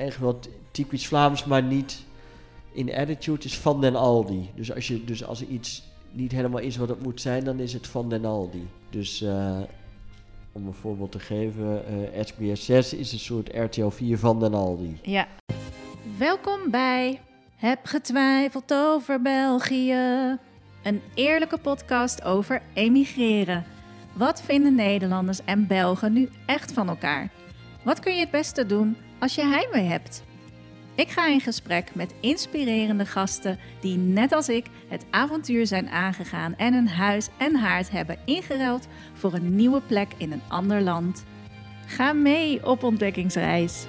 echt wat typisch Vlaams, maar niet in attitude, is Van den Aldi. Dus als, je, dus als er iets niet helemaal is wat het moet zijn, dan is het Van den Aldi. Dus eh, om een voorbeeld te geven, eh SBS 6 is een soort RTL 4 van den Aldi. Ja. Welkom bij Heb getwijfeld over België. Een eerlijke podcast over emigreren. Wat vinden Nederlanders en Belgen nu echt van elkaar? Wat kun je het beste doen als je heimwee hebt? Ik ga in gesprek met inspirerende gasten die net als ik het avontuur zijn aangegaan en een huis en haard hebben ingeruild voor een nieuwe plek in een ander land. Ga mee op ontdekkingsreis.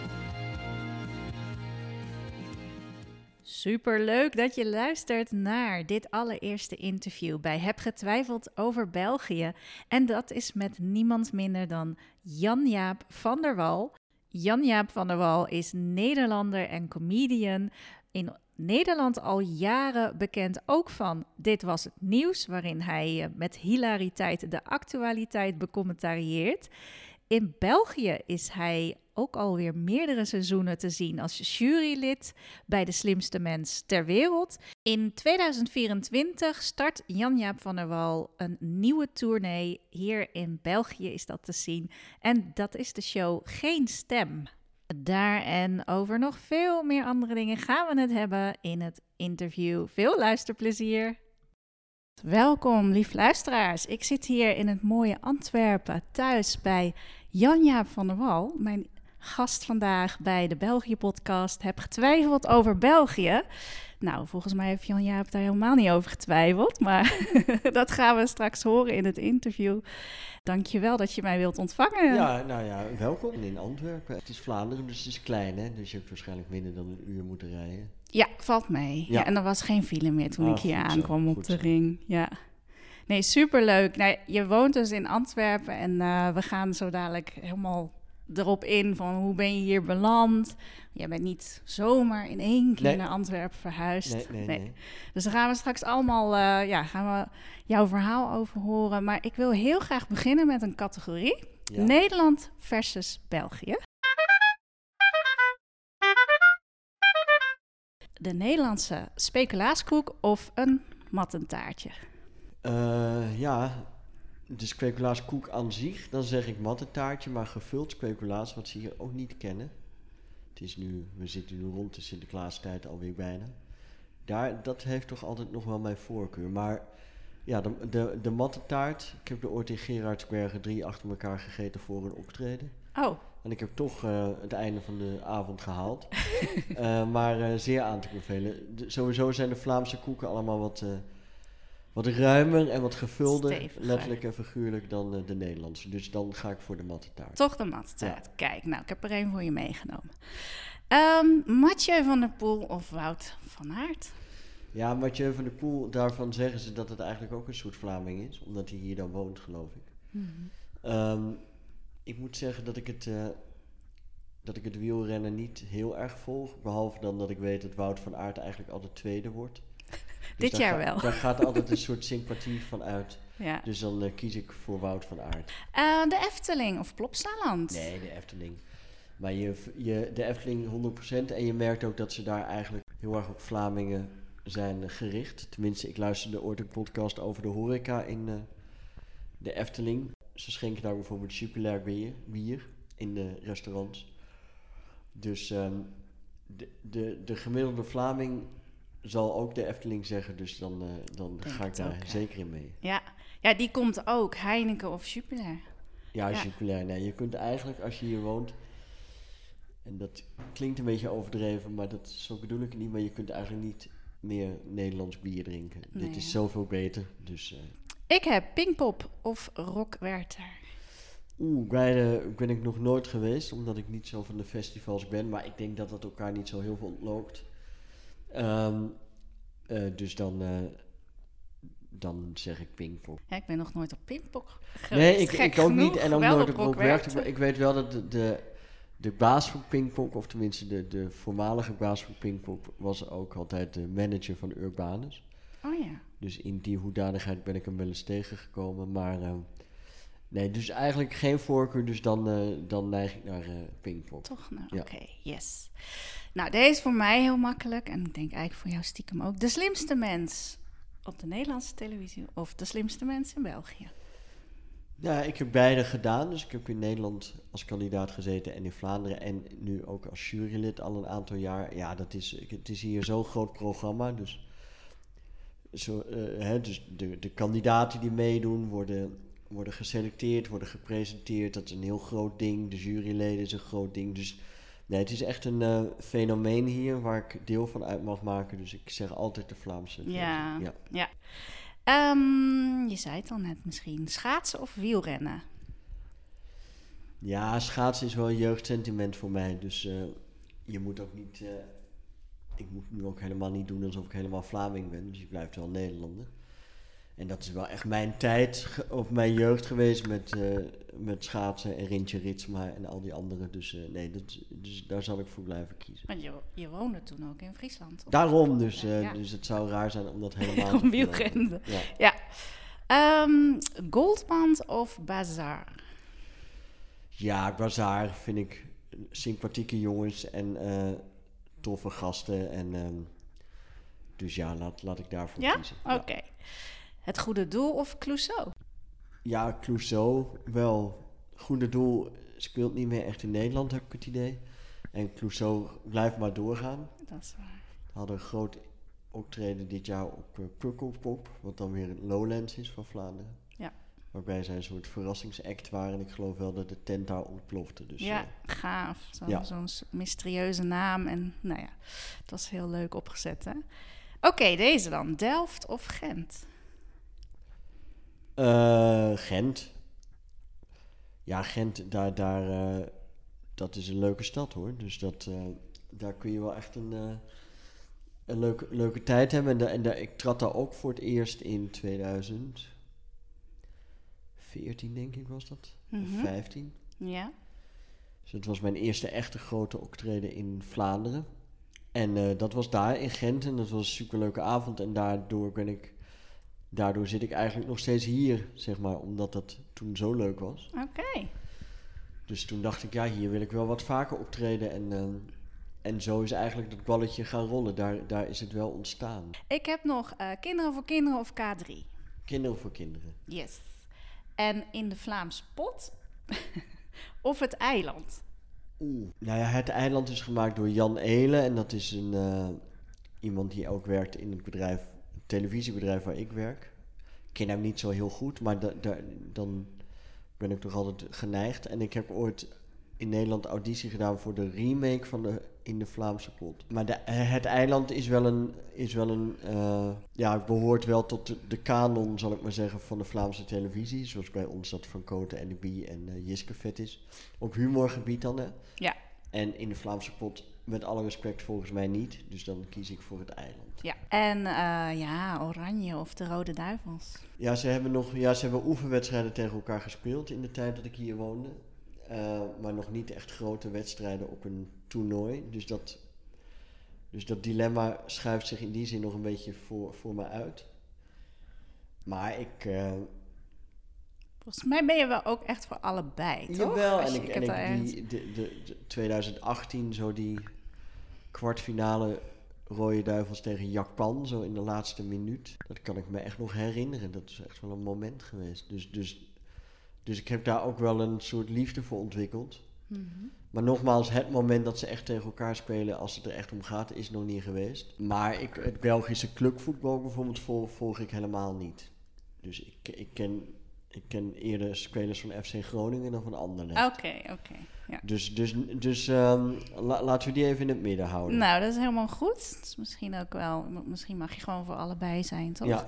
Super leuk dat je luistert naar dit allereerste interview bij Heb getwijfeld over België. En dat is met niemand minder dan Jan-Jaap van der Wal. Jan-Jaap van der Wal is Nederlander en comedian. In Nederland al jaren bekend ook van Dit Was Het Nieuws, waarin hij eh, met hilariteit de actualiteit becommentarieert. In België is hij ook alweer meerdere seizoenen te zien als jurylid bij De Slimste Mens ter Wereld. In 2024 start Jan-Jaap van der Wal een nieuwe tournee. Hier in België is dat te zien. En dat is de show Geen Stem. Daar en over nog veel meer andere dingen gaan we het hebben in het interview. Veel luisterplezier! Welkom, lief luisteraars. Ik zit hier in het mooie Antwerpen thuis bij Jan-Jaap van der Wal, mijn gast vandaag bij de België-podcast. Heb getwijfeld over België. Nou, volgens mij heeft Jan-Jaap daar helemaal niet over getwijfeld, maar dat gaan we straks horen in het interview. Dankjewel dat je mij wilt ontvangen. Ja, nou ja, welkom in Antwerpen. Het is Vlaanderen, dus het is klein hè, dus je hebt waarschijnlijk minder dan een uur moeten rijden. Ja, valt mee. Ja. Ja. en er was geen file meer toen Ah, ik hier zo, aankwam op de zo. ring. Ja. Nee, superleuk. Nou, je woont dus in Antwerpen en eh, we gaan zo dadelijk helemaal erop in van hoe ben je hier beland. Je bent niet zomaar in één keer Nee. naar Antwerpen verhuisd. Nee. Dus daar gaan we straks allemaal eh, ja, gaan we jouw verhaal over horen. Maar ik wil heel graag beginnen met een categorie. Ja. Nederland versus België. De Nederlandse speculaaskoek of een mattentaartje? Eh, ja, de speculaaskoek aan zich, dan zeg ik mattentaartje, maar gevuld speculaas, wat ze hier ook niet kennen. Het is nu, we zitten nu rond de Sinterklaastijd alweer bijna. Daar, dat heeft toch altijd nog wel mijn voorkeur. Maar ja, de, de, de mattentaart, ik heb er ooit in Gerardsbergen drie achter elkaar gegeten voor een optreden. Oh, En ik heb toch eh, het einde van de avond gehaald. Eh, maar eh, zeer aan te bevelen. De- sowieso zijn de Vlaamse koeken allemaal wat, wat ruimer en wat gevulder, Steviger. letterlijk en figuurlijk, dan eh, de Nederlandse. Dus dan ga ik voor de matte taart. toch de mattentaart. Kijk, nou, ik heb er één voor je meegenomen. Ehm Mathieu van der Poel of Wout van Aert? Ja, Mathieu van der Poel, daarvan zeggen ze dat het eigenlijk ook een soort Vlaming is, omdat hij hier dan woont, geloof ik. Ehm, ik moet zeggen dat ik het, eh, dat ik het wielrennen niet heel erg volg. Behalve dan dat ik weet dat Wout van Aert eigenlijk altijd tweede wordt. Dus Dit jaar ga- wel. Daar gaat altijd een soort sympathie van uit. Ja. Dus dan eh, kies ik voor Wout van Aert. Eh, de Efteling of Plopsaland? Nee, de Efteling. Maar je, je, de Efteling 100% en je merkt ook dat ze daar eigenlijk heel erg op Vlamingen zijn eh, gericht. Tenminste, ik luisterde ooit een podcast over de horeca in de Efteling. Ze schenken daar bijvoorbeeld Jupiler bier, bier in de restaurants. Dus ehm, de, de, de gemiddelde Vlaming zal ook de Efteling zeggen, dus dan, eh, dan Denk ga ik daar ook, zeker in mee. Ja. ja, die komt ook. Heineken of Jupiler. Ja, Ja. Jupiler. Nee, je kunt eigenlijk als je hier woont. En dat klinkt een beetje overdreven, maar dat, zo bedoel ik het niet. Maar je kunt eigenlijk niet meer Nederlands bier drinken. Nee, Dit is zoveel beter. Dus, eh, Ik heb Pinkpop of Rockwerter. oeh, beide ben ik nog nooit geweest, omdat ik niet zo van de festivals ben. Maar ik denk dat dat elkaar niet zo heel veel ontloopt. Ehm, eh, dus dan, eh, dan zeg ik Pinkpop. Ja, ik ben nog nooit op Pinkpop geweest. Nee, ik, ik ook genoeg, niet. En ook nooit op Rock Rockwerchter. Werchter. Maar ik weet wel dat de, de, de baas van Pinkpop, of tenminste de, de voormalige baas van Pinkpop, was ook altijd de manager van Urbanus. Oh ja. Dus in die hoedanigheid ben ik hem wel eens tegengekomen. Maar ehm, Nee, dus eigenlijk geen voorkeur, dus dan, eh, dan neig ik naar uh, Pinkpop. Toch? Nou, Ja. oké, yes. Nou, deze is voor mij heel makkelijk. En ik denk eigenlijk voor jou stiekem ook. De slimste mens op de Nederlandse televisie of de slimste mens in België? Ja, ik heb beide gedaan. Dus ik heb in Nederland als kandidaat gezeten en in Vlaanderen. En nu ook als jurylid al een aantal jaar. Ja, dat is, het is hier zo'n groot programma. Dus, zo, eh, hè, dus de, de kandidaten die meedoen worden, worden geselecteerd, worden gepresenteerd. Dat is een heel groot ding. De juryleden is een groot ding. Dus nee, het is echt een eh, fenomeen hier waar ik deel van uit mag maken. Dus ik zeg altijd de Vlaamse. versie. Ja. ja. Ja. Ehm, je zei het al net misschien. Schaatsen of wielrennen? Ja, schaatsen is wel een jeugdsentiment voor mij. Dus eh, je moet ook niet. eh, ik moet nu ook helemaal niet doen alsof ik helemaal Vlaming ben. Dus je blijft wel Nederlander. En dat is wel echt mijn tijd of mijn jeugd geweest met, eh, met schaatsen en Rintje Ritsma en al die anderen. Dus eh, nee, dat, dus daar zal ik voor blijven kiezen. Want je, je woonde toen ook in Friesland. Daarom dus. eh, Ja. Dus het zou raar zijn om dat helemaal te wielrennen. Ja. Ja. Goldband of Bazaar? Ja, Bazaar vind ik sympathieke jongens en toffe gasten. En, ehm, dus ja, laat, laat ik daarvoor Ja? kiezen. Oké. Het Goede Doel of Clouseau? Ja, Clouseau wel. Goede doel speelt niet meer echt in Nederland, heb ik het idee. En Clouseau blijft maar doorgaan. Dat is waar. We hadden een groot optreden dit jaar op uh, Pukkelpop, wat dan weer het Lowlands is van Vlaanderen. Ja. Waarbij zij een soort verrassingsact waren. En ik geloof wel dat de tent daar ontplofte. Dus, ja, eh, gaaf. Ja. Zo'n mysterieuze naam. En nou ja, dat is heel leuk opgezet, hè? Oké, deze dan. Delft of Gent? Eh, Gent. Ja, Gent, daar, daar, eh, dat is een leuke stad hoor. Dus dat, eh, daar kun je wel echt een, een leuke, leuke tijd hebben. En, da- en da- ik trad daar ook voor het eerst in 2014, denk ik was dat. Of 15. Ja. Dus het was mijn eerste echte grote optreden in Vlaanderen. En dat was daar in Gent en dat was een superleuke avond. En daardoor ben ik, daardoor zit ik eigenlijk nog steeds hier, zeg maar, omdat dat toen zo leuk was. Oké. Dus toen dacht ik, ja, hier wil ik wel wat vaker optreden. En, ehm, en zo is eigenlijk dat balletje gaan rollen. Daar, daar is het wel ontstaan. Ik heb nog eh, Kinderen voor Kinderen of K3. Kinderen voor kinderen. Yes. En in de Vlaams pot of het eiland? Oeh. Nou ja, het eiland is gemaakt door Jan Eelen. En dat is een, eh, iemand die ook werkt in het bedrijf, televisiebedrijf waar ik werk. Ik ken hem niet zo heel goed, maar da- da- dan ben ik toch altijd geneigd. En ik heb ooit in Nederland auditie gedaan voor de remake van de In de Vlaamse Pot. Maar de, het eiland is wel een, is wel een eh, ja, behoort wel tot de, de kanon, zal ik maar zeggen, van de Vlaamse televisie. Zoals bij ons dat Van Koten en de Bie en eh, Jiske vet is. Op humorgebied dan, hè? Ja. En in de Vlaamse pot, met alle respect, volgens mij niet. Dus dan kies ik voor het eiland. Ja. En eh, ja, Oranje of de Rode Duivels. Ja, ze hebben nog ja, ze hebben oefenwedstrijden tegen elkaar gespeeld in de tijd dat ik hier woonde. Eh, maar nog niet echt grote wedstrijden op een toernooi. Dus dat, dus dat dilemma schuift zich in die zin nog een beetje voor, voor me uit. Maar ik. eh, Volgens mij ben je wel ook echt voor allebei, toch? Jawel, en ik, en ik die, de, de, de 2018, zo die kwartfinale Rode Duivels tegen Japan, zo in de laatste minuut. Dat kan ik me echt nog herinneren. Dat is echt wel een moment geweest. Dus, dus, dus ik heb daar ook wel een soort liefde voor ontwikkeld. Mhm. Maar nogmaals, het moment dat ze echt tegen elkaar spelen, als het er echt om gaat, is nog niet geweest. Maar ik, het Belgische clubvoetbal bijvoorbeeld volg, volg ik helemaal niet. Dus ik, ik, ken, ik ken eerder spelers van FC Groningen dan van Anderlecht. Oké, oké. Ja. Dus, dus, dus ehm, la- laten we die even in het midden houden. Nou, dat is helemaal goed. Dus misschien ook wel, misschien mag je gewoon voor allebei zijn, toch? ja,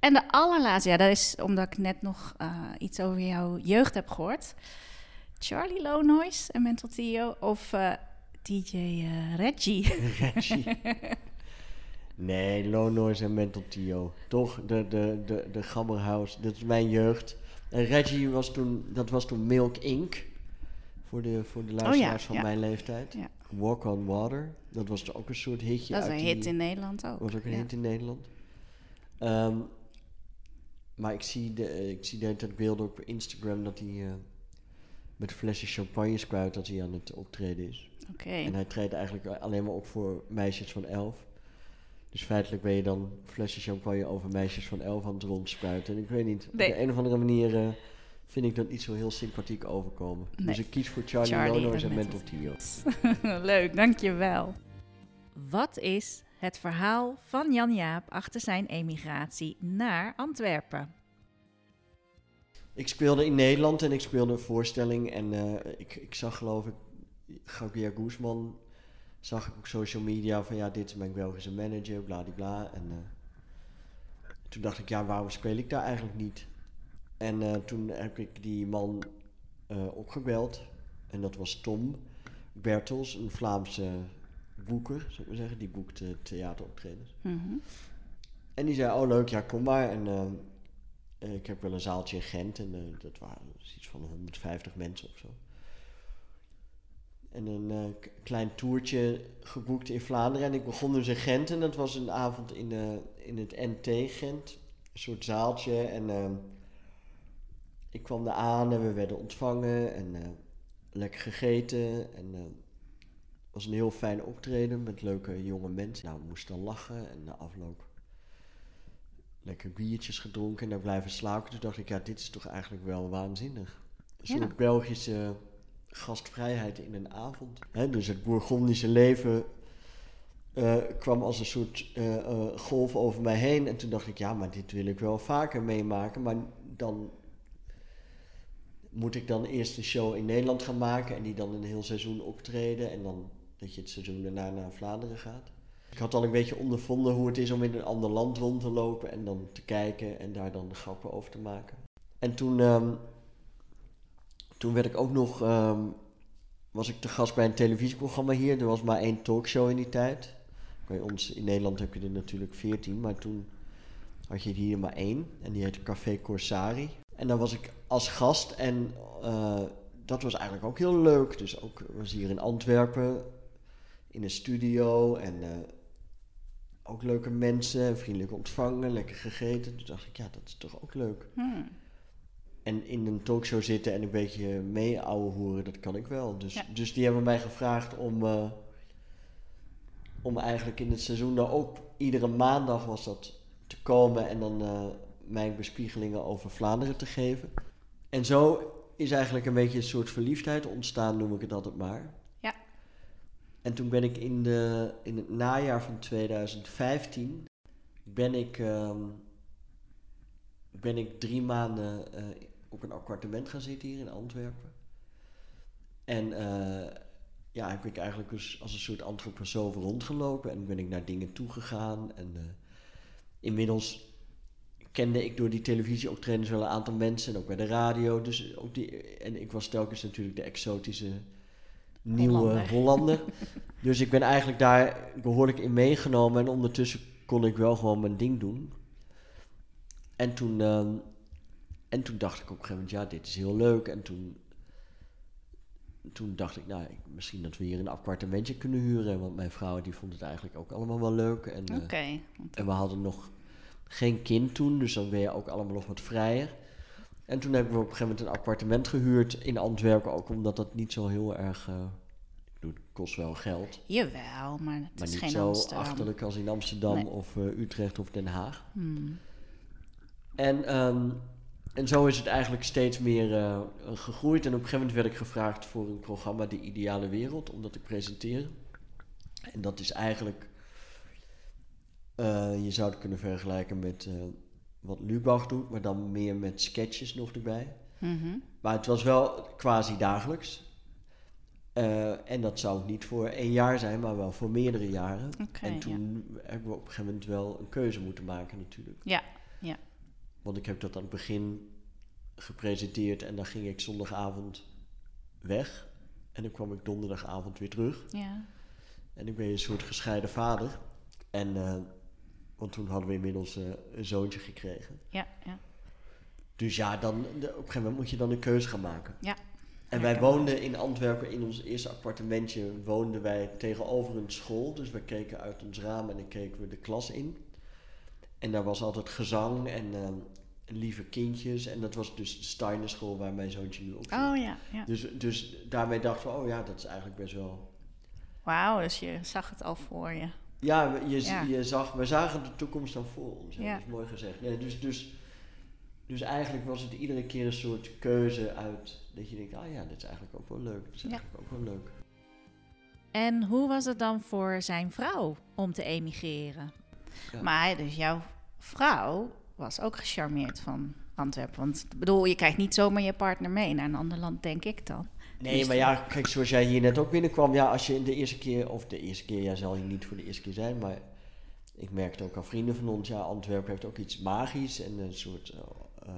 En de allerlaatste, ja, dat is omdat ik net nog eh, iets over jouw jeugd heb gehoord. Charlie Lonois en Mental Tio of eh, DJ eh, Reggie. Reggie. nee, Low Noise en Mental Tio. Toch, de, de, de, de Gabberhouse, dat is mijn jeugd. En Reggie was toen, dat was toen Milk Inc. Voor de, voor de luisteraars van Oh ja. mijn leeftijd. Walk on Water, dat was ook een soort hitje dat is een die- hit in Nederland ook. was ook een ja. hit in Nederland. Ehm, maar ik zie, de, ik zie de hele tijd beelden op Instagram dat hij eh, met flessen champagne spuit dat hij aan het optreden is. Oké. En hij treedt eigenlijk alleen maar op voor meisjes van 11. Dus feitelijk ben je dan flessen champagne over meisjes van 11 aan het rondspuiten. En ik weet niet, Nee. op de een of andere manier eh, vind ik dat niet zo heel sympathiek overkomen. Nee. Dus ik kies voor Charlie, Charlie Lono's en en Mental Tio. Leuk, dankjewel. Wat is het verhaal van Jan Jaap achter zijn emigratie naar Antwerpen? Ik speelde in Nederland en ik speelde een voorstelling. En eh, ik, ik zag geloof ik, Gabriel Guzman, zag ik op social media van ja, dit is mijn Belgische manager, bladibla. En eh, toen dacht ik, ja, waarom speel ik daar eigenlijk niet? En eh, toen heb ik die man eh, opgebeld. En dat was Tom Bertels, een Vlaamse boeker, zou ik maar zeggen. Die boekt eh, theateroptredens. Mhm. En die zei, oh leuk, ja kom maar. En eh, ik heb wel een zaaltje in Gent en dat waren dus iets van 150 mensen of zo. En een klein toertje geboekt in Vlaanderen. En ik begon dus in Gent en dat was een avond in, in het NT Gent. Een soort zaaltje en ik kwam daar aan en we werden ontvangen en eh, lekker gegeten. En eh, het was een heel fijn optreden met leuke jonge mensen. Nou, we moesten dan lachen en na afloop lekker biertjes gedronken en daar blijven slapen. Toen dacht ik, ja, dit is toch eigenlijk wel waanzinnig. Een Ja. soort Belgische gastvrijheid in een avond. Hè, dus het Bourgondische leven eh, kwam als een soort eh, golf over mij heen. En toen dacht ik, ja, maar dit wil ik wel vaker meemaken. Maar dan moet ik dan eerst een show in Nederland gaan maken en die dan een heel seizoen optreden. En dan dat je het seizoen daarna naar Vlaanderen gaat. Ik had al een beetje ondervonden hoe het is om in een ander land rond te lopen en dan te kijken en daar dan grappen over te maken. En toen, ehm, toen werd ik ook nog, ehm, was ik te gast bij een televisieprogramma hier. Er was maar één talkshow in die tijd. Bij ons in Nederland heb je er natuurlijk veertien, maar toen had je hier maar één. En die heette Café Corsari. En daar was ik als gast en eh, dat was eigenlijk ook heel leuk. Dus ook was hier in Antwerpen in een studio en eh, ook leuke mensen, vriendelijk ontvangen, lekker gegeten. Toen dacht ik, ja, dat is toch ook leuk. Hmm. En in een talkshow zitten en een beetje mee ouwe hoeren, dat kan ik wel. Dus, Ja. dus die hebben mij gevraagd om, eh, om eigenlijk in het seizoen daar ook iedere maandag was dat te komen en dan mijn bespiegelingen over Vlaanderen te geven. En zo is eigenlijk een beetje een soort verliefdheid ontstaan, noem ik het altijd maar. Ja. En toen ben ik in, de, in het najaar van 2015 ben ik, ehm, ben ik drie maanden eh, op een appartement gaan zitten hier in Antwerpen. En eh, ja, heb ik eigenlijk dus als een soort antroposoof rondgelopen en ben ik naar dingen toegegaan. En eh, inmiddels kende ik door die televisieoptredens wel een aantal mensen en ook bij de radio. Dus ook die, en ik was telkens natuurlijk de exotische nieuwe Hollander. Hollander. dus ik ben eigenlijk daar behoorlijk in meegenomen en ondertussen kon ik wel gewoon mijn ding doen. En toen, ehm, en toen dacht ik op een gegeven moment, ja, dit is heel leuk. En toen, toen dacht ik, nou, ik, misschien dat we hier een appartementje kunnen huren. Want mijn vrouw die vond het eigenlijk ook allemaal wel leuk. En, eh, en we hadden nog geen kind toen, dus dan ben je ook allemaal nog wat vrijer. En toen hebben we op een gegeven moment een appartement gehuurd in Antwerpen, ook omdat dat niet zo heel erg. ik bedoel, het kost wel geld, Jawel, maar het maar is niet geen zo Amsterdam. achterlijk als in Amsterdam Nee. of eh, Utrecht of Den Haag. Hmm. En, ehm, en zo is het eigenlijk steeds meer eh, gegroeid. En op een gegeven moment werd ik gevraagd voor een programma De Ideale Wereld, om dat te presenteren. En dat is eigenlijk, eh, je zou het kunnen vergelijken met eh, wat Lubach doet, maar dan meer met sketches nog erbij. Mhm. Maar het was wel quasi dagelijks. Eh, en dat zou niet voor één jaar zijn, maar wel voor meerdere jaren. En ja. toen hebben we op een gegeven moment wel een keuze moeten maken natuurlijk. Ja, ja. Want ik heb dat aan het begin gepresenteerd en dan ging ik zondagavond weg. En dan kwam ik donderdagavond weer terug. Ja. En ik ben een soort gescheiden vader. En, want toen hadden we inmiddels eh, een zoontje gekregen. Ja, ja. Dus ja, dan, op een gegeven moment moet je dan een keuze gaan maken. Ja. En wij woonden in Antwerpen, in ons eerste appartementje, woonden wij tegenover een school. Dus we keken uit ons raam en dan keken we de klas in. En daar was altijd gezang en, eh, lieve kindjes. En dat was dus de Steiner school waar mijn zoontje nu op zit. Oh ja, ja. Dus, dus daarmee dachten we, oh ja, dat is eigenlijk best wel... Wauw, dus je zag het al voor je. Ja, we- je, Ja. je zag, we zagen de toekomst dan voor ons. Ja. Dat is mooi gezegd. Nee, dus, dus, dus eigenlijk was het iedere keer een soort keuze uit... Dat je denkt, ah ja, dit is eigenlijk ook wel leuk. Dat is Ja. eigenlijk ook wel leuk. En hoe was het dan voor zijn vrouw om te emigreren? Ja. Maar dus jouw vrouw was ook gecharmeerd van Antwerpen. Want ik bedoel, je krijgt niet zomaar je partner mee naar een ander land, denk ik dan. Nee, maar ja, kijk, zoals jij hier net ook binnenkwam, ja, als je de eerste keer, of de eerste keer, jij zal hier niet voor de eerste keer zijn, maar ik merkte ook aan vrienden van ons, ja, Antwerpen heeft ook iets magisch en een soort, eh, eh,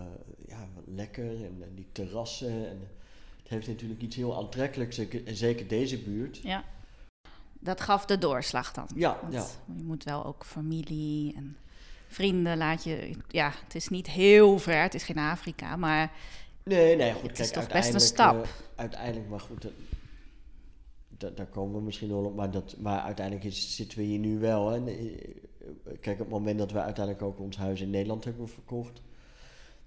ja, lekker en, en die terrassen. En, het heeft natuurlijk iets heel aantrekkelijks, zeker, en zeker deze buurt. Ja. Dat gaf de doorslag dan. Ja, Want ja. je moet wel ook familie en vrienden laat je... Ja, het is niet heel ver, het is geen Afrika, maar Nee, nee, goed, Het is toch best een stap. eh, uiteindelijk, maar goed, dat- daar komen we misschien wel op, maar, dat, maar uiteindelijk is, zitten we hier nu wel. Hè. Eh, Kijk, op het moment dat we uiteindelijk ook ons huis in Nederland hebben verkocht,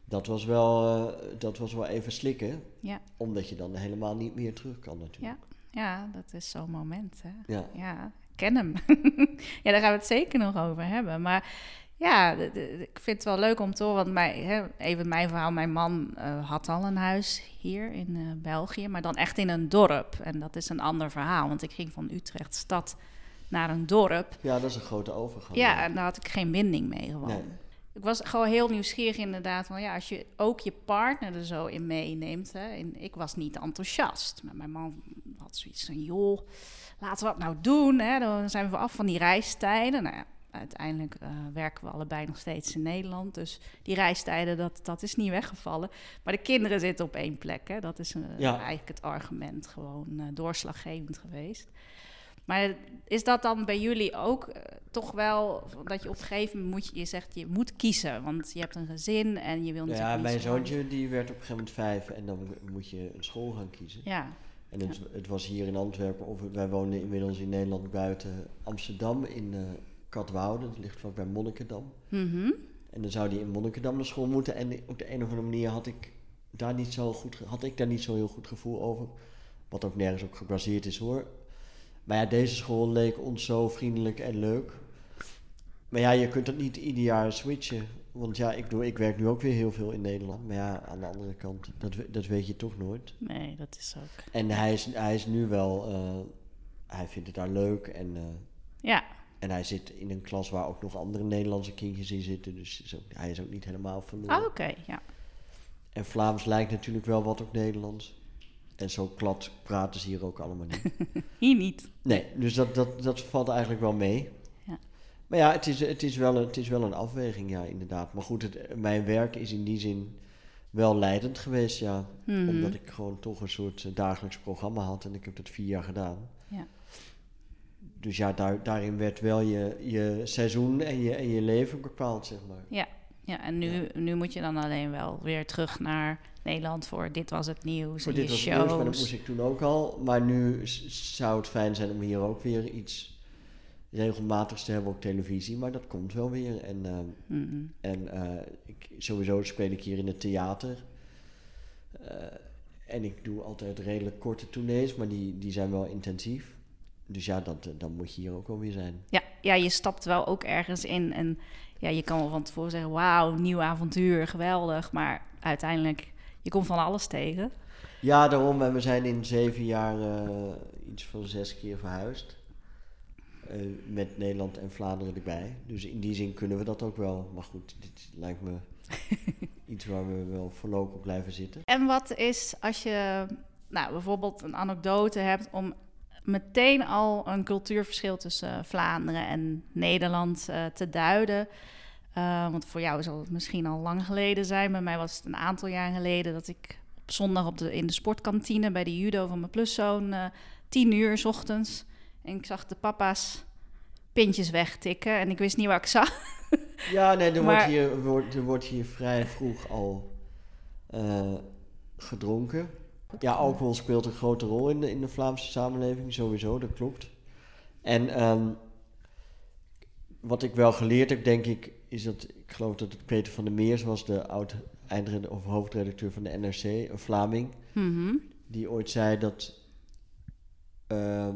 dat was wel, eh, dat was wel even slikken. Ja. Omdat je dan helemaal niet meer terug kan natuurlijk. ja, dat is zo'n moment, hè. Ja. Ja, ken hem. ja, daar gaan we het zeker nog over hebben. Maar ja, de- de- ik vind het wel leuk om te horen. Want mij, hè, even mijn verhaal. Mijn man eh, had al een huis hier in eh, België. Maar dan echt in een dorp. En dat is een ander verhaal. Want ik ging van Utrecht stad naar een dorp. Ja, dat is een grote overgang. Ja, en daar had ik geen binding mee gewoon. Nee. Ik was gewoon heel nieuwsgierig inderdaad. Van ja, als je ook je partner er zo in meeneemt. Hè, en ik was niet enthousiast. Maar mijn man had zoiets van, joh, laten we dat nou doen. Hè? Dan zijn we af van die reistijden. Nou ja, uiteindelijk eh, werken we allebei nog steeds in Nederland. Dus die reistijden, dat, dat is niet weggevallen. Maar de kinderen zitten op één plek. Hè? Dat is eh, Ja. eigenlijk het argument gewoon eh, doorslaggevend geweest. Maar is dat dan bij jullie ook toch wel dat je op een gegeven moment moet je, je zegt je moet kiezen, want je hebt een gezin en je wil natuurlijk Ja, mijn zoontje die werd op een gegeven moment vijf en dan moet je een school gaan kiezen. Ja, En het, het was hier in Antwerpen, of wij woonden inmiddels in Nederland buiten Amsterdam in Katwoude, dat ligt vlakbij Monnikendam. mhm. En dan zou die in Monnikendam naar school moeten. En op de een of andere manier had ik daar niet zo goed, had ik daar niet zo heel goed gevoel over. Wat ook nergens op gebaseerd is hoor. Maar ja, deze school leek ons zo vriendelijk en leuk. Maar ja, je kunt het niet ieder jaar switchen. Want ja, ik, doe, ik werk nu ook weer heel veel in Nederland. Maar ja, aan de andere kant, dat, dat weet je toch nooit. nee, dat is ook. En hij is, hij is nu wel, eh, hij vindt het daar leuk. En, eh, Ja, en hij zit in een klas waar ook nog andere Nederlandse kindjes in zitten. Dus is ook- hij is ook niet helemaal verloren. Ah, oké, ja. En Vlaams lijkt natuurlijk wel wat op Nederlands. En zo klad praten ze hier ook allemaal niet. Hier niet. Nee, dus dat, dat, dat valt eigenlijk wel mee. Ja. Maar ja, het is, het, is wel een, het is wel een afweging, ja, inderdaad. Maar goed, het, mijn werk is in die zin wel leidend geweest, ja. Mhm. Omdat ik gewoon toch een soort eh, dagelijks programma had. En ik heb dat vier jaar gedaan. Ja. Dus ja, daar, daarin werd wel je, je seizoen en je, en je leven bepaald, zeg maar. Ja, ja en nu, nu moet je dan alleen wel weer terug naar Nederland voor Dit Was Het Nieuws Voor en dit je was het nieuws, maar dat moest ik toen ook al. Maar nu zou het fijn zijn om hier ook weer iets regelmatigs te hebben op televisie. Maar dat komt wel weer. En, ehm, Mhm. en eh, ik, sowieso speel ik hier in het theater. Eh, en ik doe altijd redelijk korte tournees, maar die, die zijn wel intensief. Dus ja, dat, eh, dan moet je hier ook wel weer zijn. Ja, ja, je stapt wel ook ergens in en ja, je kan wel van tevoren zeggen, wauw, nieuw avontuur, geweldig. Maar uiteindelijk, je komt van alles tegen. Ja, daarom. En we zijn in zeven jaar eh, iets van zes keer verhuisd. Eh, met Nederland en Vlaanderen erbij. Dus in die zin kunnen we dat ook wel. Maar goed, dit lijkt me iets waar we wel voorlopig blijven zitten. En wat is als je nou, bijvoorbeeld een anekdote hebt om meteen al een cultuurverschil tussen Vlaanderen en Nederland eh, te duiden? Eh, want voor jou zal het misschien al lang geleden zijn. Bij mij was het een aantal jaar geleden dat ik op zondag op de, in de sportkantine bij de judo van mijn pluszoon eh tien uur 's ochtends. En ik zag de papa's pintjes wegtikken en ik wist niet waar ik zag. Ja, nee, er, wordt, hier, wordt, er wordt hier vrij vroeg al eh, gedronken. Ja, alcohol speelt een grote rol in de, in de Vlaamse samenleving, sowieso, dat klopt. En ehm, wat ik wel geleerd heb, denk ik, is dat ik geloof dat het Peter van der Meers was, de oud eindred of hoofdredacteur van de NRC, een Vlaming, Mhm. die ooit zei dat ehm,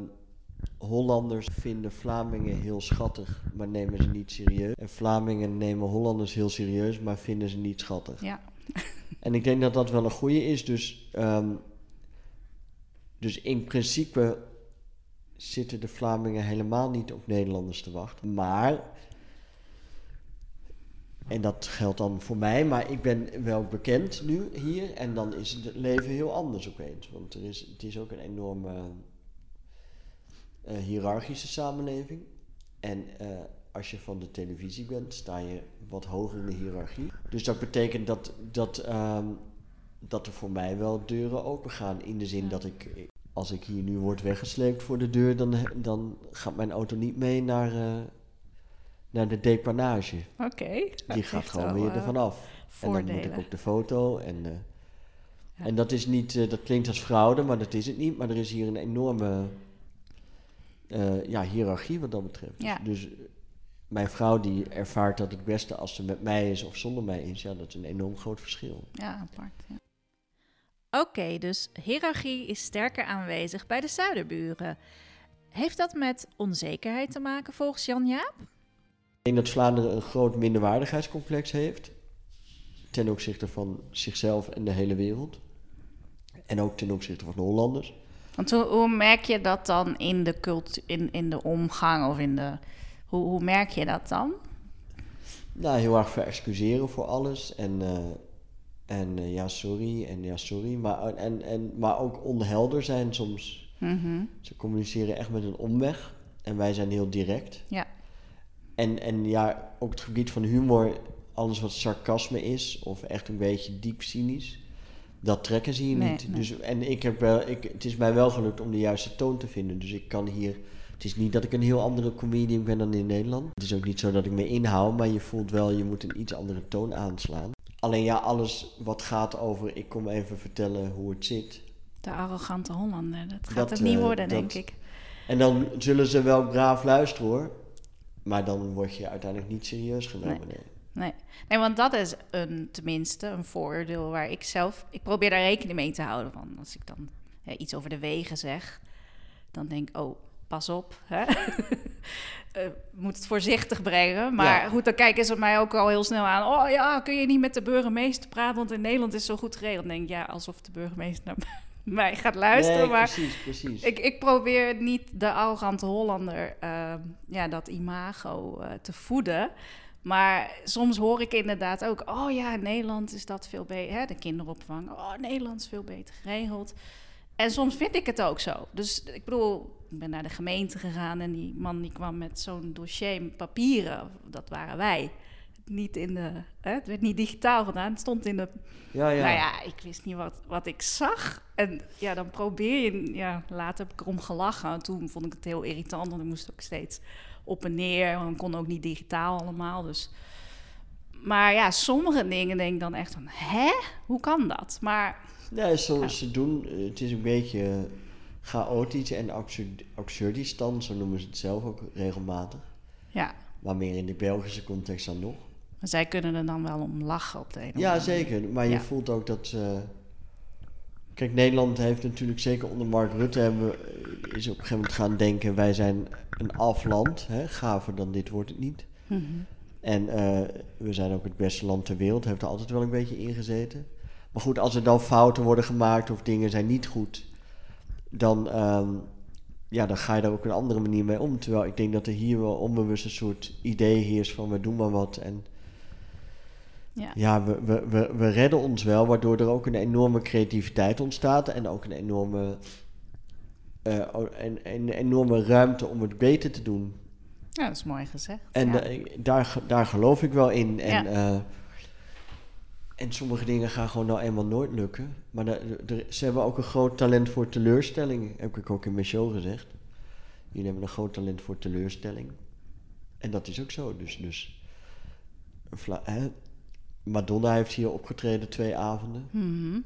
Hollanders vinden Vlamingen heel schattig, maar nemen ze niet serieus. En Vlamingen nemen Hollanders heel serieus, maar vinden ze niet schattig. Ja. En ik denk dat dat wel een goede is. Dus, ehm, dus in principe zitten de Vlamingen helemaal niet op Nederlanders te wachten. Maar, en dat geldt dan voor mij, maar ik ben wel bekend nu hier. En dan is het leven heel anders opeens. Want er is, het is ook een enorme eh, hiërarchische samenleving. En eh, als je van de televisie bent, sta je wat hoger in de hiërarchie. Dus dat betekent dat, dat, ehm, dat er voor mij wel deuren open gaan. In de zin Ja. dat ik, als ik hier nu word weggesleept voor de deur, dan, dan gaat mijn auto niet mee naar, eh, naar de depanage. Oké. Die gaat gewoon weer ervan af. En dan moet ik op de foto. En, eh, Ja. en dat is niet, eh, dat klinkt als fraude, maar dat is het niet. Maar er is hier een enorme eh, ja, hiërarchie wat dat betreft. Dus- Ja. Dus, eh, mijn vrouw die ervaart dat het beste als ze met mij is of zonder mij is. Ja, dat is een enorm groot verschil. Ja, apart. Ja. Oké, dus hiërarchie is sterker aanwezig bij de zuiderburen. Heeft dat met onzekerheid te maken volgens Jan Jaap? Ik denk dat Vlaanderen een groot minderwaardigheidscomplex heeft. Ten opzichte van zichzelf en de hele wereld. En ook ten opzichte van de Hollanders. Want hoe, hoe merk je dat dan in de, cult, in, in de omgang of in de... Hoe, hoe merk je dat dan? Nou, heel erg verexcuseren voor alles. En, eh, en eh, ja, sorry. En ja, sorry. Maar, en, en, maar ook onhelder zijn soms. Mhm. Ze communiceren echt met een omweg. En wij zijn heel direct. Ja. En, en ja, ook het gebied van humor. Alles wat sarcasme is. Of echt een beetje diep cynisch. Dat trekken ze hier Nee, niet. nee. Dus, en ik heb wel, ik, het is mij wel gelukt om de juiste toon te vinden. Dus ik kan hier... Het is niet dat ik een heel andere comedian ben dan in Nederland. Het is ook niet zo dat ik me inhoud, maar je voelt wel, je moet een iets andere toon aanslaan. Alleen ja, alles wat gaat over, ik kom even vertellen hoe het zit. De arrogante Hollander. Dat gaat Dat, het niet eh, worden, dat- denk ik. En dan zullen ze wel braaf luisteren hoor. Maar dan word je uiteindelijk niet serieus genomen. Nee. Nee. nee, want dat is een, tenminste een vooroordeel waar ik zelf... Ik probeer daar rekening mee te houden. Van als ik dan iets over de wegen zeg, dan denk ik... Oh, pas op. Hè? Eh, moet het voorzichtig brengen. Maar Ja. goed, dan kijken ze mij ook al heel snel aan. Oh ja, kun je niet met de burgemeester praten? Want in Nederland is het zo goed geregeld. Dan denk ik, ja, alsof de burgemeester naar mij gaat luisteren. Nee, maar precies, precies. ik, ik probeer niet de arrogante Hollander, ehm, ja, dat imago eh, te voeden. Maar soms hoor ik inderdaad ook, oh ja, in Nederland is dat veel beter. De kinderopvang, oh, Nederland is veel beter geregeld. En soms vind ik het ook zo. Dus ik bedoel, ik ben naar de gemeente gegaan en die man die kwam met zo'n dossier met papieren. Dat waren wij. Niet in de, hè, het werd niet digitaal gedaan, het stond in de ja, ja. nou ja, ik wist niet wat, wat ik zag. En ja, dan probeer je... Ja, later heb ik erom gelachen. En toen vond ik het heel irritant, want ik moest ook steeds op en neer. Want kon ook niet digitaal allemaal, dus... Maar ja, sommige dingen denk ik dan echt van... Hè? Hoe kan dat? Maar Nee, zoals ze doen, het is een beetje chaotisch en absurd, absurdistan, zo noemen ze het zelf ook regelmatig. ja, Maar meer in de Belgische context dan nog. maar zij kunnen er dan wel om lachen op de een of Ja, zeker. Maar je voelt ook dat. kijk, Nederland heeft natuurlijk zeker onder Mark Rutte hebben, is op een gegeven moment gaan denken: wij zijn een afland. Hè? Gaver dan dit wordt het niet. Mhm. En eh, we zijn ook het beste land ter wereld. Heeft er altijd wel een beetje ingezeten. Maar goed, als er dan fouten worden gemaakt of dingen zijn niet goed, dan, ehm, ja, dan ga je daar ook een andere manier mee om. Terwijl ik denk dat er hier wel onbewust een soort idee heerst van we doen maar wat. En Ja. ja, we, we, we, we redden ons wel, waardoor er ook een enorme creativiteit ontstaat en ook een enorme, eh, o- een, een enorme ruimte om het beter te doen. ja, dat is mooi gezegd. En ja. da- daar, daar geloof ik wel in. En, Ja. eh, en sommige dingen gaan gewoon nou eenmaal nooit lukken. Maar ze hebben ook een groot talent voor teleurstelling, heb ik ook in mijn show gezegd. Jullie hebben een groot talent voor teleurstelling. En dat is ook zo. Dus, dus hè? Madonna heeft hier opgetreden twee avonden. Mhm.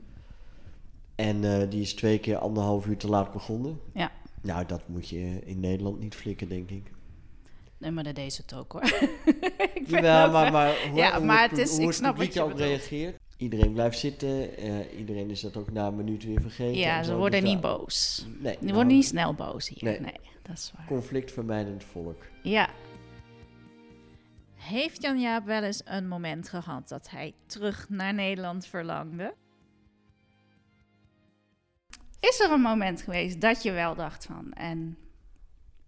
En eh, die is twee keer anderhalf uur te laat begonnen. Ja. Nou, dat moet je in Nederland niet flikken, denk ik. Nee, maar dat deed ze het ook hoor. Ik ja, maar, maar hoe, ja, hoe maar het, het is, hoe ik snap publiek wat je ook bedoelt. reageert. Iedereen blijft zitten. eh, iedereen is dat ook na een minuut weer vergeten. Ja, ze worden Dus niet daar- boos. Nee, Die nou, worden niet snel boos hier. Nee, Nee. dat is waar. conflictvermijdend volk. Ja. Heeft Jan Jaap wel eens een moment gehad dat hij terug naar Nederland verlangde? Is er een moment geweest dat je wel dacht van, en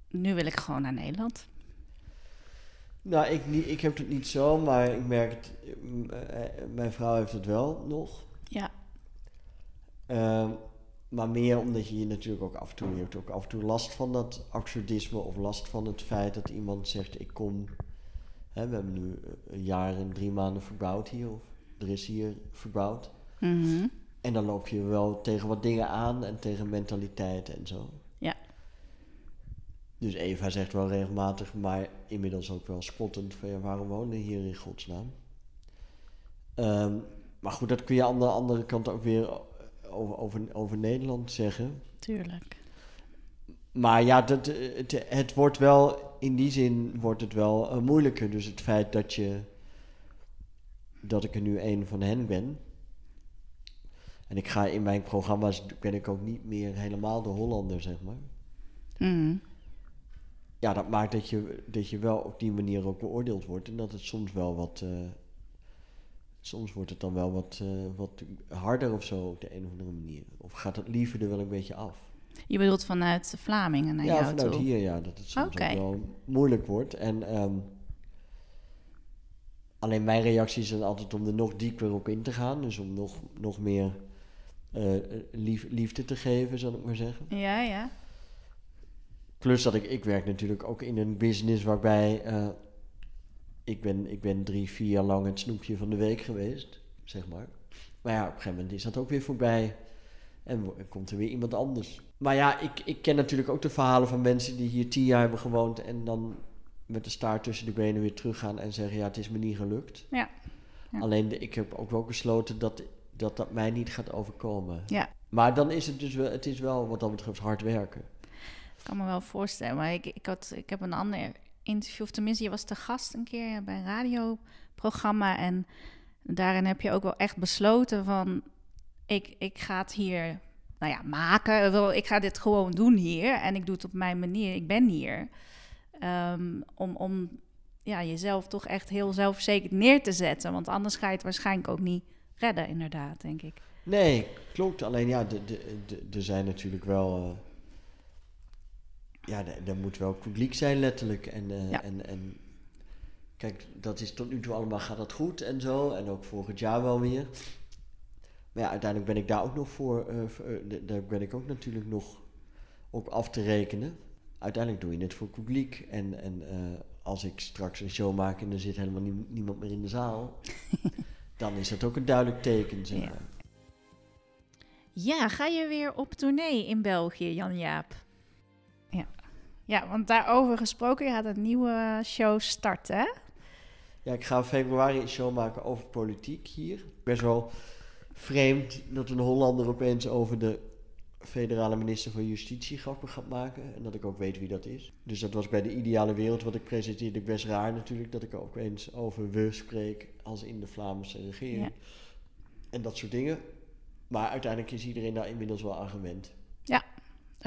nu wil ik gewoon naar Nederland? Nou, ik, niet, ik heb het niet zo, maar ik merk het. m- eh, mijn vrouw heeft het wel nog. Ja. Ehm, maar meer omdat je je natuurlijk ook af en toe, je hebt ook af en toe last van dat absurdisme of last van het feit dat iemand zegt: Ik kom. Hè, we hebben nu een jaar en drie maanden verbouwd hier, of er is hier verbouwd. Mhm. En dan loop je wel tegen wat dingen aan en tegen mentaliteit en zo. Dus Eva zegt wel regelmatig, maar inmiddels ook wel spottend van ja, waarom wonen hier in godsnaam? Ehm, maar goed, dat kun je aan de andere kant ook weer over, over, over Nederland zeggen. Tuurlijk. Maar ja, dat, eh, het, het wordt wel, in die zin wordt het wel eh, moeilijker. Dus het feit dat je, dat ik er nu een van hen ben. En ik ga in mijn programma's, ben ik ook niet meer helemaal de Hollander, zeg maar. Mhm. Ja, dat maakt dat je, dat je wel op die manier ook beoordeeld wordt. En dat het soms wel wat, eh, soms wordt het dan wel wat, eh, wat harder of zo op de een of andere manier. Of gaat het liever er wel een beetje af. Je bedoelt vanuit Vlamingen naar ja, jou vanuit toe? hier, ja. Dat het soms ook wel moeilijk wordt. En ehm, alleen mijn reactie is dan altijd om er nog dieper op in te gaan. Dus om nog, nog meer eh, lief, liefde te geven, zal ik maar zeggen. Ja, ja. Plus dat ik, ik werk natuurlijk ook in een business waarbij eh, ik, ben, ik ben drie, vier jaar lang het snoepje van de week geweest, zeg maar. Maar ja, op een gegeven moment is dat ook weer voorbij. En komt er weer iemand anders. Maar ja, ik, ik ken natuurlijk ook de verhalen van mensen die hier tien jaar hebben gewoond en dan met de staart tussen de benen weer teruggaan en zeggen: Ja, het is me niet gelukt. Ja. Ja. Alleen de, ik heb ook wel besloten dat, dat dat mij niet gaat overkomen. Ja. Maar dan is het dus wel, het is wel wat dat betreft hard werken. Kan me wel voorstellen, maar ik, ik, had, ik heb een ander interview, of tenminste, je was te gast een keer bij een radioprogramma. En daarin heb je ook wel echt besloten van, ik, ik ga het hier, nou ja, maken. Ik ga dit gewoon doen hier en ik doe het op mijn manier. Ik ben hier. Ehm, om om ja, jezelf toch echt heel zelfverzekerd neer te zetten. Want anders ga je het waarschijnlijk ook niet redden, inderdaad, denk ik. Nee, klopt. Alleen ja, er zijn natuurlijk wel. eh, ja, er- moet wel publiek zijn, letterlijk. En, eh, Ja. en, en kijk, dat is tot nu toe allemaal gaat dat goed en zo. En ook volgend jaar wel weer. Maar ja, uiteindelijk ben ik daar ook nog voor. eh, eh, daar ben ik ook natuurlijk nog op af te rekenen. Uiteindelijk doe je het voor publiek. En, en als ik straks een show maak en er zit helemaal nie- niemand meer in de zaal. dan is dat ook een duidelijk teken, zeg Ja. maar. Ja, ga je weer op tournee in België, Jan-Jaap? Ja. Ja, want daarover gesproken, je gaat een nieuwe show starten, hè? Ja, ik ga in februari een show maken over politiek hier. Best wel vreemd dat een Hollander opeens over de federale minister van Justitie grappen gaat maken. En dat ik ook weet wie dat is. Dus dat was bij de ideale wereld wat ik presenteerde best raar natuurlijk. Dat ik ook eens over we spreek als in de Vlaamse regering. Ja. En dat soort dingen. Maar uiteindelijk is iedereen daar inmiddels wel aan gewend.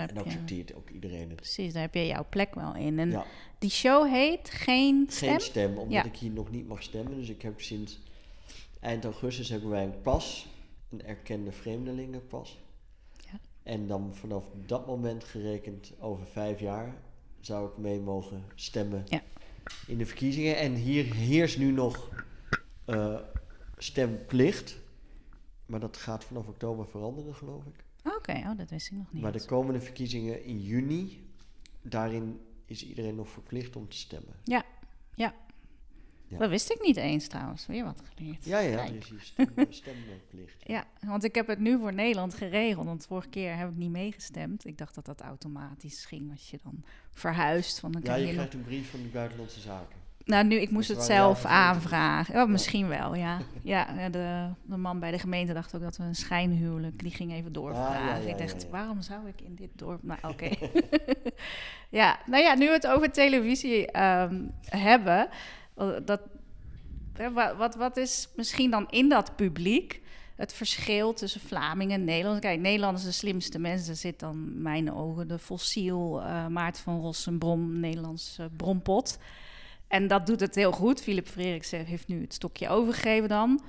Daar En je- accepteert ook iedereen het. precies, daar heb je jouw plek wel in. En Ja. die show heet Geen Stem? Geen stem, omdat Ja. ik hier nog niet mag stemmen. Dus ik heb sinds eind augustus hebben wij een pas, een erkende vreemdelingenpas. Ja. En dan vanaf dat moment gerekend over vijf jaar zou ik mee mogen stemmen Ja. in de verkiezingen. En hier heerst nu nog eh, stemplicht. Maar dat gaat vanaf oktober veranderen, geloof ik. Oké, oh, dat wist ik nog niet. Maar de komende verkiezingen in juni, daarin is iedereen nog verplicht om te stemmen. Ja. Ja. Dat wist ik niet eens trouwens. Weer wat geleerd. Ja, ja, Kijk. stem, stemplicht. Ja, want ik heb het nu voor Nederland geregeld. Want vorige keer heb ik niet meegestemd. Ik dacht dat dat automatisch ging als je dan verhuist. Van dan Ja, je krijgt een brief van de Buitenlandse Zaken. Nou, nu, ik moest het zelf aanvragen. Oh, misschien wel, ja. Ja, de, de man bij de gemeente dacht ook dat we een schijnhuwelijk... Die ging even doorvragen. Ah, ja, ja, ik dacht, waarom zou ik in dit dorp... Nou, oké. ja, nou ja, nu we het over televisie ehm, hebben... Dat, wat, wat is misschien dan in dat publiek... Het verschil tussen Vlamingen en Nederlanders. Kijk, Nederlanders de slimste mensen. Zit dan in mijn ogen de fossiel eh Maarten van Rossenbrom, Nederlands eh, brompot. En dat doet het heel goed. Philip Freriksen heeft nu het stokje overgegeven dan.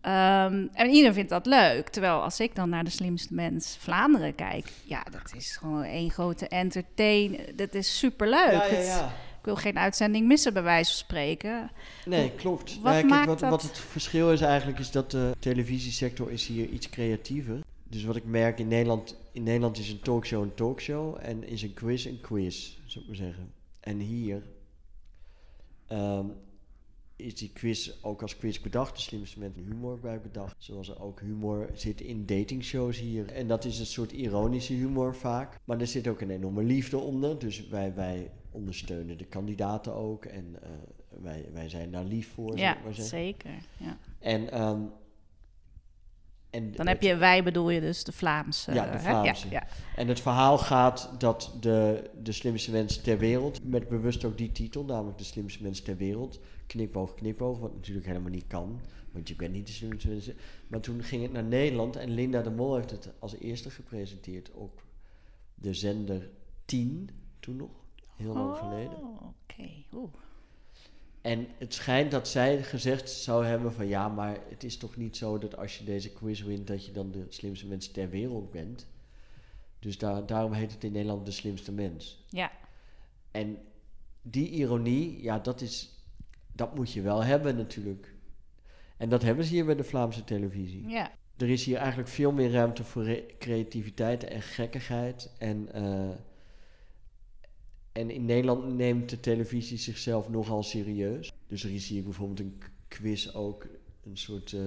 Ehm, en iedereen vindt dat leuk. Terwijl als ik dan naar de slimste mens Vlaanderen kijk... ja, dat is gewoon één grote entertain. Dat is superleuk. Ja, ja, Het- ja. Ik wil geen uitzending missen, bij wijze van spreken. Nee, klopt. Wat kijk, maakt wat, dat- wat het verschil is eigenlijk, is dat de televisiesector is hier iets creatiever. Dus wat ik merk in Nederland, in Nederland is een talkshow een talkshow en is een quiz een quiz, zou ik maar zeggen. En hier ehm, is die quiz ook als quiz bedacht. De slimste mensen humor bij bedacht. Zoals er ook humor zit in datingshows hier. En dat is een soort ironische humor vaak. Maar er zit ook een enorme liefde onder. Dus wij, wij ondersteunen de kandidaten ook. En eh, wij, wij zijn daar lief voor, Ja, maar zeker. Ja. En, ehm, en Dan heb je, wij bedoel je dus de Vlaamse. Ja, de? Vlaamse. Ja, En het verhaal gaat dat de, de slimste mens ter wereld, met bewust ook die titel, namelijk de slimste mens ter wereld, knipoog, knipoog, wat natuurlijk helemaal niet kan, want je bent niet de slimste mens. Maar toen ging het naar Nederland en Linda de Mol heeft het als eerste gepresenteerd op de zender 10, toen nog, heel lang Oh, geleden. Oké, oeh. En het schijnt dat zij gezegd zou hebben van ja, maar het is toch niet zo dat als je deze quiz wint, dat je dan de slimste mens ter wereld bent. Dus daar, daarom heet het in Nederland de slimste mens. Ja, En die ironie, ja, dat is, dat moet je wel hebben natuurlijk. En dat hebben ze hier bij de Vlaamse televisie. ja. Er is hier eigenlijk veel meer ruimte voor re- creativiteit en gekkigheid. En, eh, en in Nederland neemt de televisie zichzelf nogal serieus. Dus er is hier bijvoorbeeld een quiz ook, een soort eh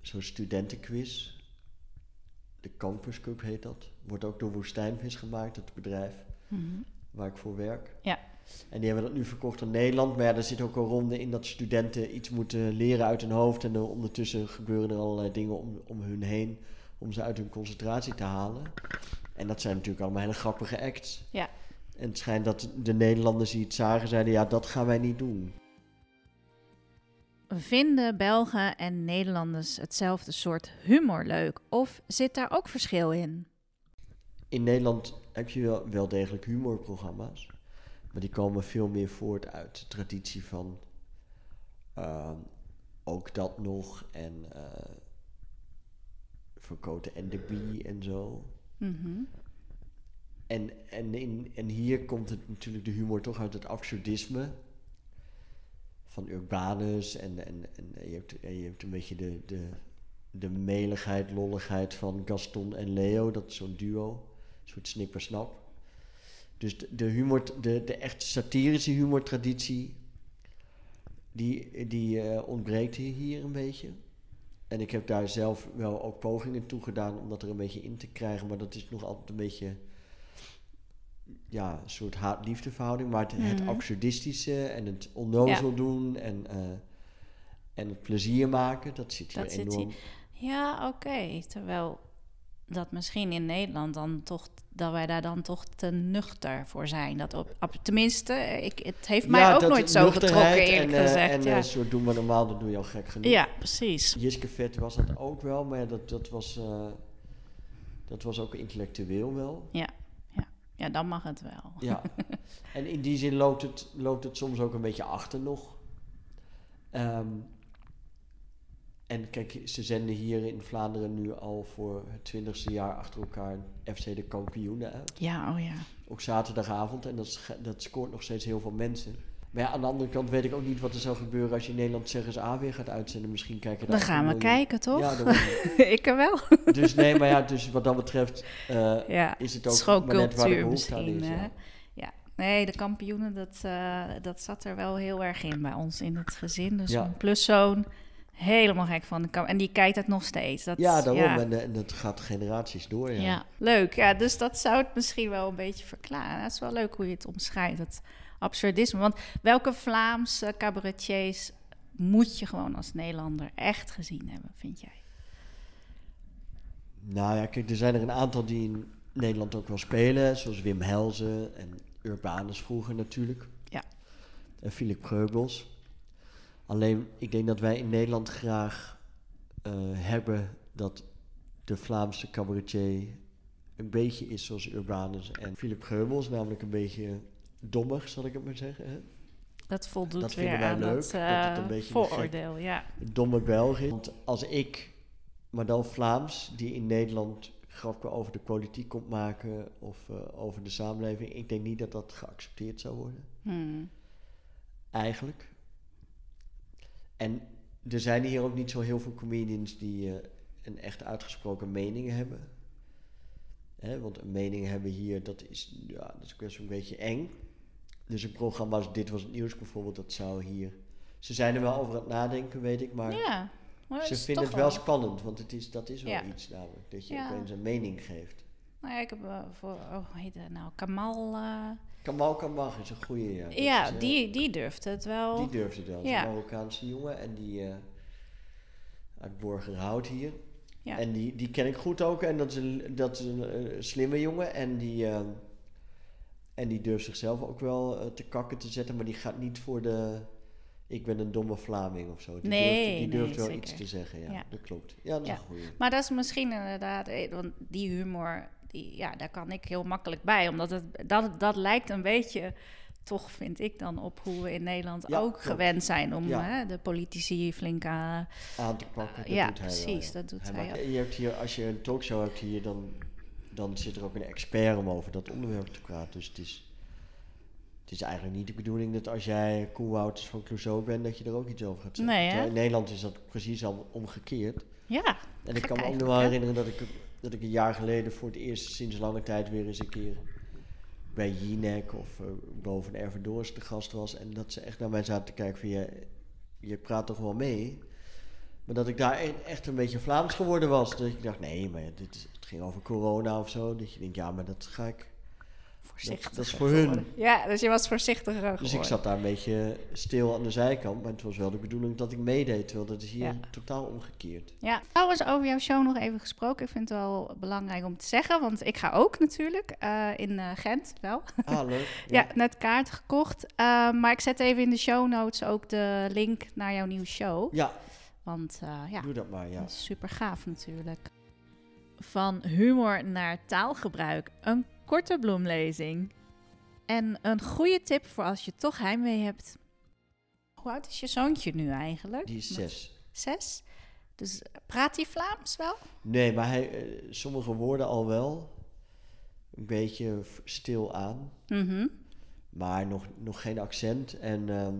zo'n studentenquiz. De Campus Cup heet dat. Wordt ook door Woestijnvis gemaakt, het bedrijf Mhm. waar ik voor werk. Ja. En die hebben dat nu verkocht aan Nederland. Maar ja, er zit ook een ronde in dat studenten iets moeten leren uit hun hoofd. En er ondertussen gebeuren er allerlei dingen om, om hun heen. Om ze uit hun concentratie te halen. En dat zijn natuurlijk allemaal hele grappige acts. Ja. En het schijnt dat de Nederlanders die het zagen zeiden... Ja, dat gaan wij niet doen. Vinden Belgen en Nederlanders hetzelfde soort humor leuk? Of zit daar ook verschil in? In Nederland heb je wel, wel degelijk humorprogramma's. Maar die komen veel meer voort uit de traditie van... ehm, ook dat nog. En... eh Verkoten en de Bie en zo. Mhm. En, en, in, en hier komt het natuurlijk de humor toch uit het absurdisme. Van Urbanus en, en, en je, hebt, en je hebt een beetje de, de, de meligheid, lolligheid van Gaston en Leo. Dat is zo'n duo. Een soort snippersnap. Dus de, de humor, de, de echt satirische humortraditie, die, die eh, ontbreekt hier een beetje. En ik heb daar zelf wel ook pogingen toe gedaan om dat er een beetje in te krijgen. Maar dat is nog altijd een beetje ja, een soort haat-liefde verhouding. Maar het, het Mhm. absurdistische en het onnozel doen en, eh, en het plezier maken, dat zit hier Dat zit enorm. Ja, oké. Terwijl dat misschien in Nederland dan toch... dat wij daar dan toch te nuchter voor zijn. Dat op, op- tenminste, ik, het heeft mij Ja, ook nooit zo getrokken, eerlijk en, eh, gezegd. En ja. eh, soort doen we normaal, dat doe je al gek genoeg. ja, precies. Jiske Vet was dat ook wel, maar ja, dat, dat, was, dat was ook intellectueel wel. Ja, dan mag het wel. Ja. en in die zin loopt het, loopt het soms ook een beetje achter nog. Ehm, en kijk, ze zenden hier in Vlaanderen nu al voor het twintigste jaar achter elkaar FC de kampioenen uit. Ja, oh ja. Ook zaterdagavond. En dat, dat scoort nog steeds heel veel mensen. Maar ja, aan de andere kant weet ik ook niet wat er zou gebeuren als je in Nederland Zeg A weer gaat uitzenden. Misschien kijken Dan daar gaan we een kijken, toch? Ja, dan, ik er wel. dus nee, maar ja, dus wat dat betreft eh, Ja, is het het ook is maar net waar de behoefte aan is. hè? Ja. Ja. Nee, de kampioenen, dat, eh, dat zat er wel heel erg in bij ons in het gezin. Dus Ja. mijn pluszoon, helemaal gek van de kamp. En die kijkt het nog steeds. Dat, Ja, daarom. Ja. En, eh, en dat gaat generaties door. Ja. Ja. leuk. Ja, dus dat zou het misschien wel een beetje verklaren. Het is wel leuk hoe je het omschrijft. Dat absurdisme. Want welke Vlaamse cabaretiers moet je gewoon als Nederlander echt gezien hebben, vind jij? Nou ja, kijk, er zijn er een aantal die in Nederland ook wel spelen. Zoals Wim Helzen en Urbanus vroeger natuurlijk. Ja. En Philip Kreubels. Alleen, ik denk dat wij in Nederland graag eh, hebben dat de Vlaamse cabaretier een beetje is zoals Urbanus en Philip Kreubels. Namelijk een beetje dommig, zal ik het maar zeggen. Hè? Dat voldoet Dat weer vinden wij aan leuk, dat, dat het eh, een beetje een gek- vooroordeel. Ja. Domme Belg is. Want als ik, maar dan Vlaams, die in Nederland grappen over de politiek komt maken of eh, over de samenleving, ik denk niet dat dat geaccepteerd zou worden. Hmm. Eigenlijk. En er zijn hier ook niet zo heel veel comedians die eh, een echt uitgesproken mening hebben. Hè, want een mening hebben hier, dat is, ja, dat is best een beetje eng. Dus een programma als Dit Was Het Nieuws bijvoorbeeld, dat zou hier... Ze zijn er wel over aan het nadenken, weet ik, maar ja. Maar ze vinden het wel spannend. Want het is, dat is wel Ja. iets namelijk, dat je Ja. opeens een mening geeft. Nou ja, ik heb eh, voor, oh, hoe heet het nou, Kamal. eh, Kamal Kamag is een goede, ja. Dat ja, is, eh, die, die durft het wel. Die durft het wel. Dat Ja. een Marokkaanse jongen en die uit Borgerhout hier. Ja. En die, die ken ik goed ook. En dat is een, dat is een slimme jongen. En die, en die durft zichzelf ook wel eh, te kakken te zetten. Maar die gaat niet voor de... Ik ben een domme Vlaming of zo. Die Nee, durft, die nee, durft wel zeker. iets te zeggen. Ja, Ja. dat klopt. Ja, dat is Ja. een goeie. Maar dat is misschien inderdaad, eh, want die humor, die, ja, daar kan ik heel makkelijk bij. Omdat het, dat, dat lijkt een beetje, toch vind ik dan, op hoe we in Nederland Ja, ook klopt. gewend zijn om hè, de politici flink aan... aan te pakken. Ja, doet hij precies, dat doet hij maakt- ook. je hebt hier, als je een talkshow hebt hier, dan, dan zit er ook een expert om over dat onderwerp te praten. Dus het is, het is eigenlijk niet de bedoeling dat als jij Koehouters van Clouseau bent, dat je er ook iets over gaat zeggen. Nee, in Nederland is dat precies al omgekeerd. Ja, En ik kan me ook nog wel hè? herinneren dat ik, dat ik een jaar geleden voor het eerst sinds lange tijd weer eens een keer bij Jinek of eh, boven Ervendoors te gast was. En dat ze echt naar mij zaten te kijken van je, je praat toch wel mee. Maar dat ik daar e- echt een beetje Vlaams geworden was. Dat ik dacht, nee, maar dit, is- het ging over corona of zo. Dat je denkt, ja, maar dat ga ik. voorzichtig. dat is voor hun. Ja, dus je was voorzichtiger geworden. Dus ik zat daar een beetje stil aan de zijkant. Maar het was wel de bedoeling dat ik meedeed. Terwijl dat is hier Ja. totaal omgekeerd. Ja, trouwens over jouw show nog even gesproken. Ik vind het wel belangrijk om te zeggen, want ik ga ook natuurlijk eh, in eh, Gent wel. Ah, leuk. Ja, net kaart gekocht. Eh, maar ik zet even in de show notes ook de link naar jouw nieuwe show. Ja, Want eh, ja, doe dat maar, ja. dat is super gaaf natuurlijk. Van humor naar taalgebruik. Een korte bloemlezing. En een goede tip voor als je toch heimwee hebt. Hoe oud is je zoontje nu eigenlijk? Die is zes. Zes? Dus praat hij Vlaams wel? Nee, maar hij, eh, sommige woorden al wel. Een beetje stil aan. Mhm. Maar nog, nog geen accent. En, ehm,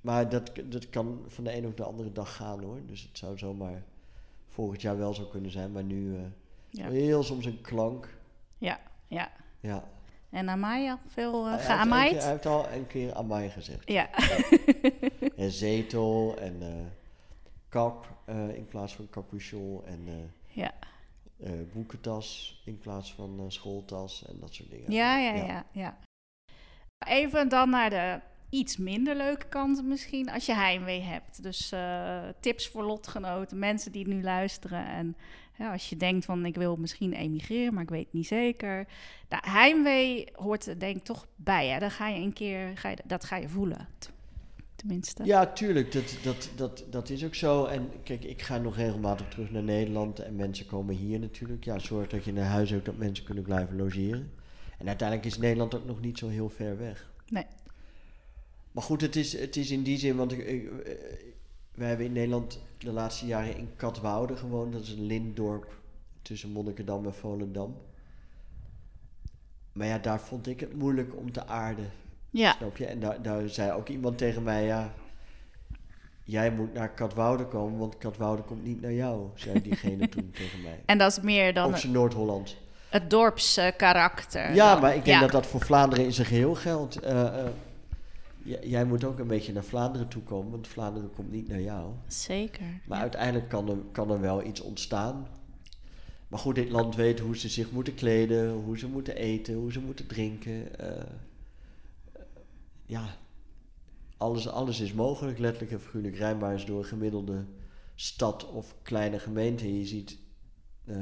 maar dat, dat kan van de een op de andere dag gaan hoor. Dus het zou zomaar volgend jaar wel zo kunnen zijn. Maar nu eh, Ja. heel soms een klank. Ja, ja. Ja. En Amaya, veel uh, geamaaid? Hij heeft al een keer amai gezegd. Ja. En zetel en eh, kap in plaats van capuchon. En ja. boekentas in plaats van schooltas en dat soort dingen. Ja, ja, ja, ja. Even dan naar de iets minder leuke kanten misschien, als je heimwee hebt. Dus eh, tips voor lotgenoten, mensen die nu luisteren. En ja, als je denkt van ik wil misschien emigreren, maar ik weet het niet zeker. Nou, heimwee hoort er denk ik toch bij. Hè? Dan ga je een keer, ga je, dat ga je voelen. Tenminste. Ja, tuurlijk. Dat, dat, dat, dat is ook zo. En kijk, ik ga nog regelmatig terug naar Nederland. En mensen komen hier natuurlijk. Ja, zorg dat je een huis hebt dat mensen kunnen blijven logeren. En uiteindelijk is Nederland ook nog niet zo heel ver weg. Nee. Maar goed, het is, het is in die zin, want ik, ik, eh, wij hebben in Nederland de laatste jaren in Katwoude gewoond. Dat is een lintdorp tussen Monnikendam en Volendam. Maar ja, daar vond ik het moeilijk om te aarden. Ja. Snap je? En daar, daar zei ook iemand tegen mij, ja, jij moet naar Katwoude komen, want Katwoude komt niet naar jou, zei diegene toen tegen mij. En dat is meer dan Op zijn Noord-Holland. het dorpskarakter. Ja, dan. maar ik denk Ja. dat dat voor Vlaanderen in zijn geheel geldt. J- jij moet ook een beetje naar Vlaanderen toe komen, want Vlaanderen komt niet naar jou. Zeker. Maar ja. uiteindelijk kan er, kan er wel iets ontstaan. Maar goed, dit land weet hoe ze zich moeten kleden, hoe ze moeten eten, hoe ze moeten drinken. eh, ja, alles, alles is mogelijk, letterlijk en figuurlijk. Rijnbaar is door een gemiddelde stad of kleine gemeente. Je ziet eh,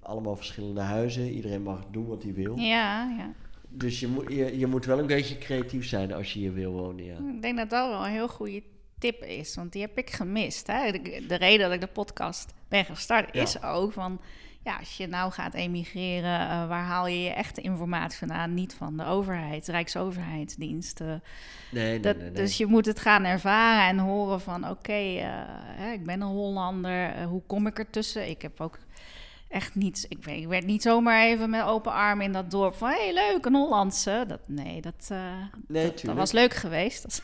allemaal verschillende huizen. Iedereen mag doen wat hij wil. Ja, ja. Dus je, moet je, je moet wel een beetje creatief zijn als je hier wil wonen, ja. Ik denk dat dat wel een heel goede tip is, want die heb ik gemist. Hè? De, de reden dat ik de podcast ben gestart Ja. is ook van... Ja, als je nou gaat emigreren, eh, waar haal je je echte informatie vandaan? Niet van de overheid, Rijksoverheidsdiensten. Nee, nee, Dat, nee, nee. Dus je moet het gaan ervaren en horen van... oké, eh, ik ben een Hollander, eh, hoe kom ik ertussen? Ik heb ook echt niet... Ik, werd niet zomaar even met open armen in dat dorp van... hé, hey, leuk, een Hollandse. Dat, nee, dat, eh, Nee, dat, was leuk geweest als,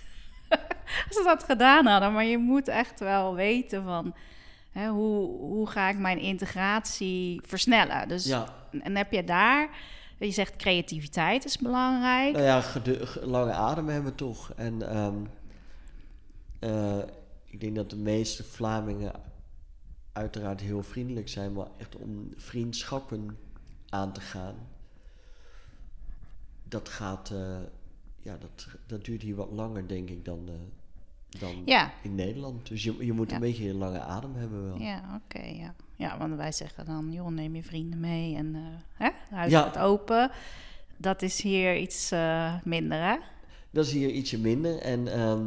als ze dat gedaan hadden. Maar je moet echt wel weten van... Hè, hoe, hoe ga ik mijn integratie versnellen? Dus, Ja, En heb je daar... Je zegt creativiteit is belangrijk. nou ja, lange adem hebben toch. En ehm, eh, ik denk dat de meeste Vlamingen uiteraard heel vriendelijk zijn, maar echt om vriendschappen aan te gaan, dat gaat, eh, ja, dat, dat duurt hier wat langer, denk ik, dan, eh, dan Ja. in Nederland. Dus je, je moet Ja. een beetje een lange adem hebben wel. Ja, oké, ja. Ja, want wij zeggen dan, joh, neem je vrienden mee en eh hè, huis Ja. gaat open. Dat is hier iets minder, hè? Dat is hier ietsje minder. En, ehm,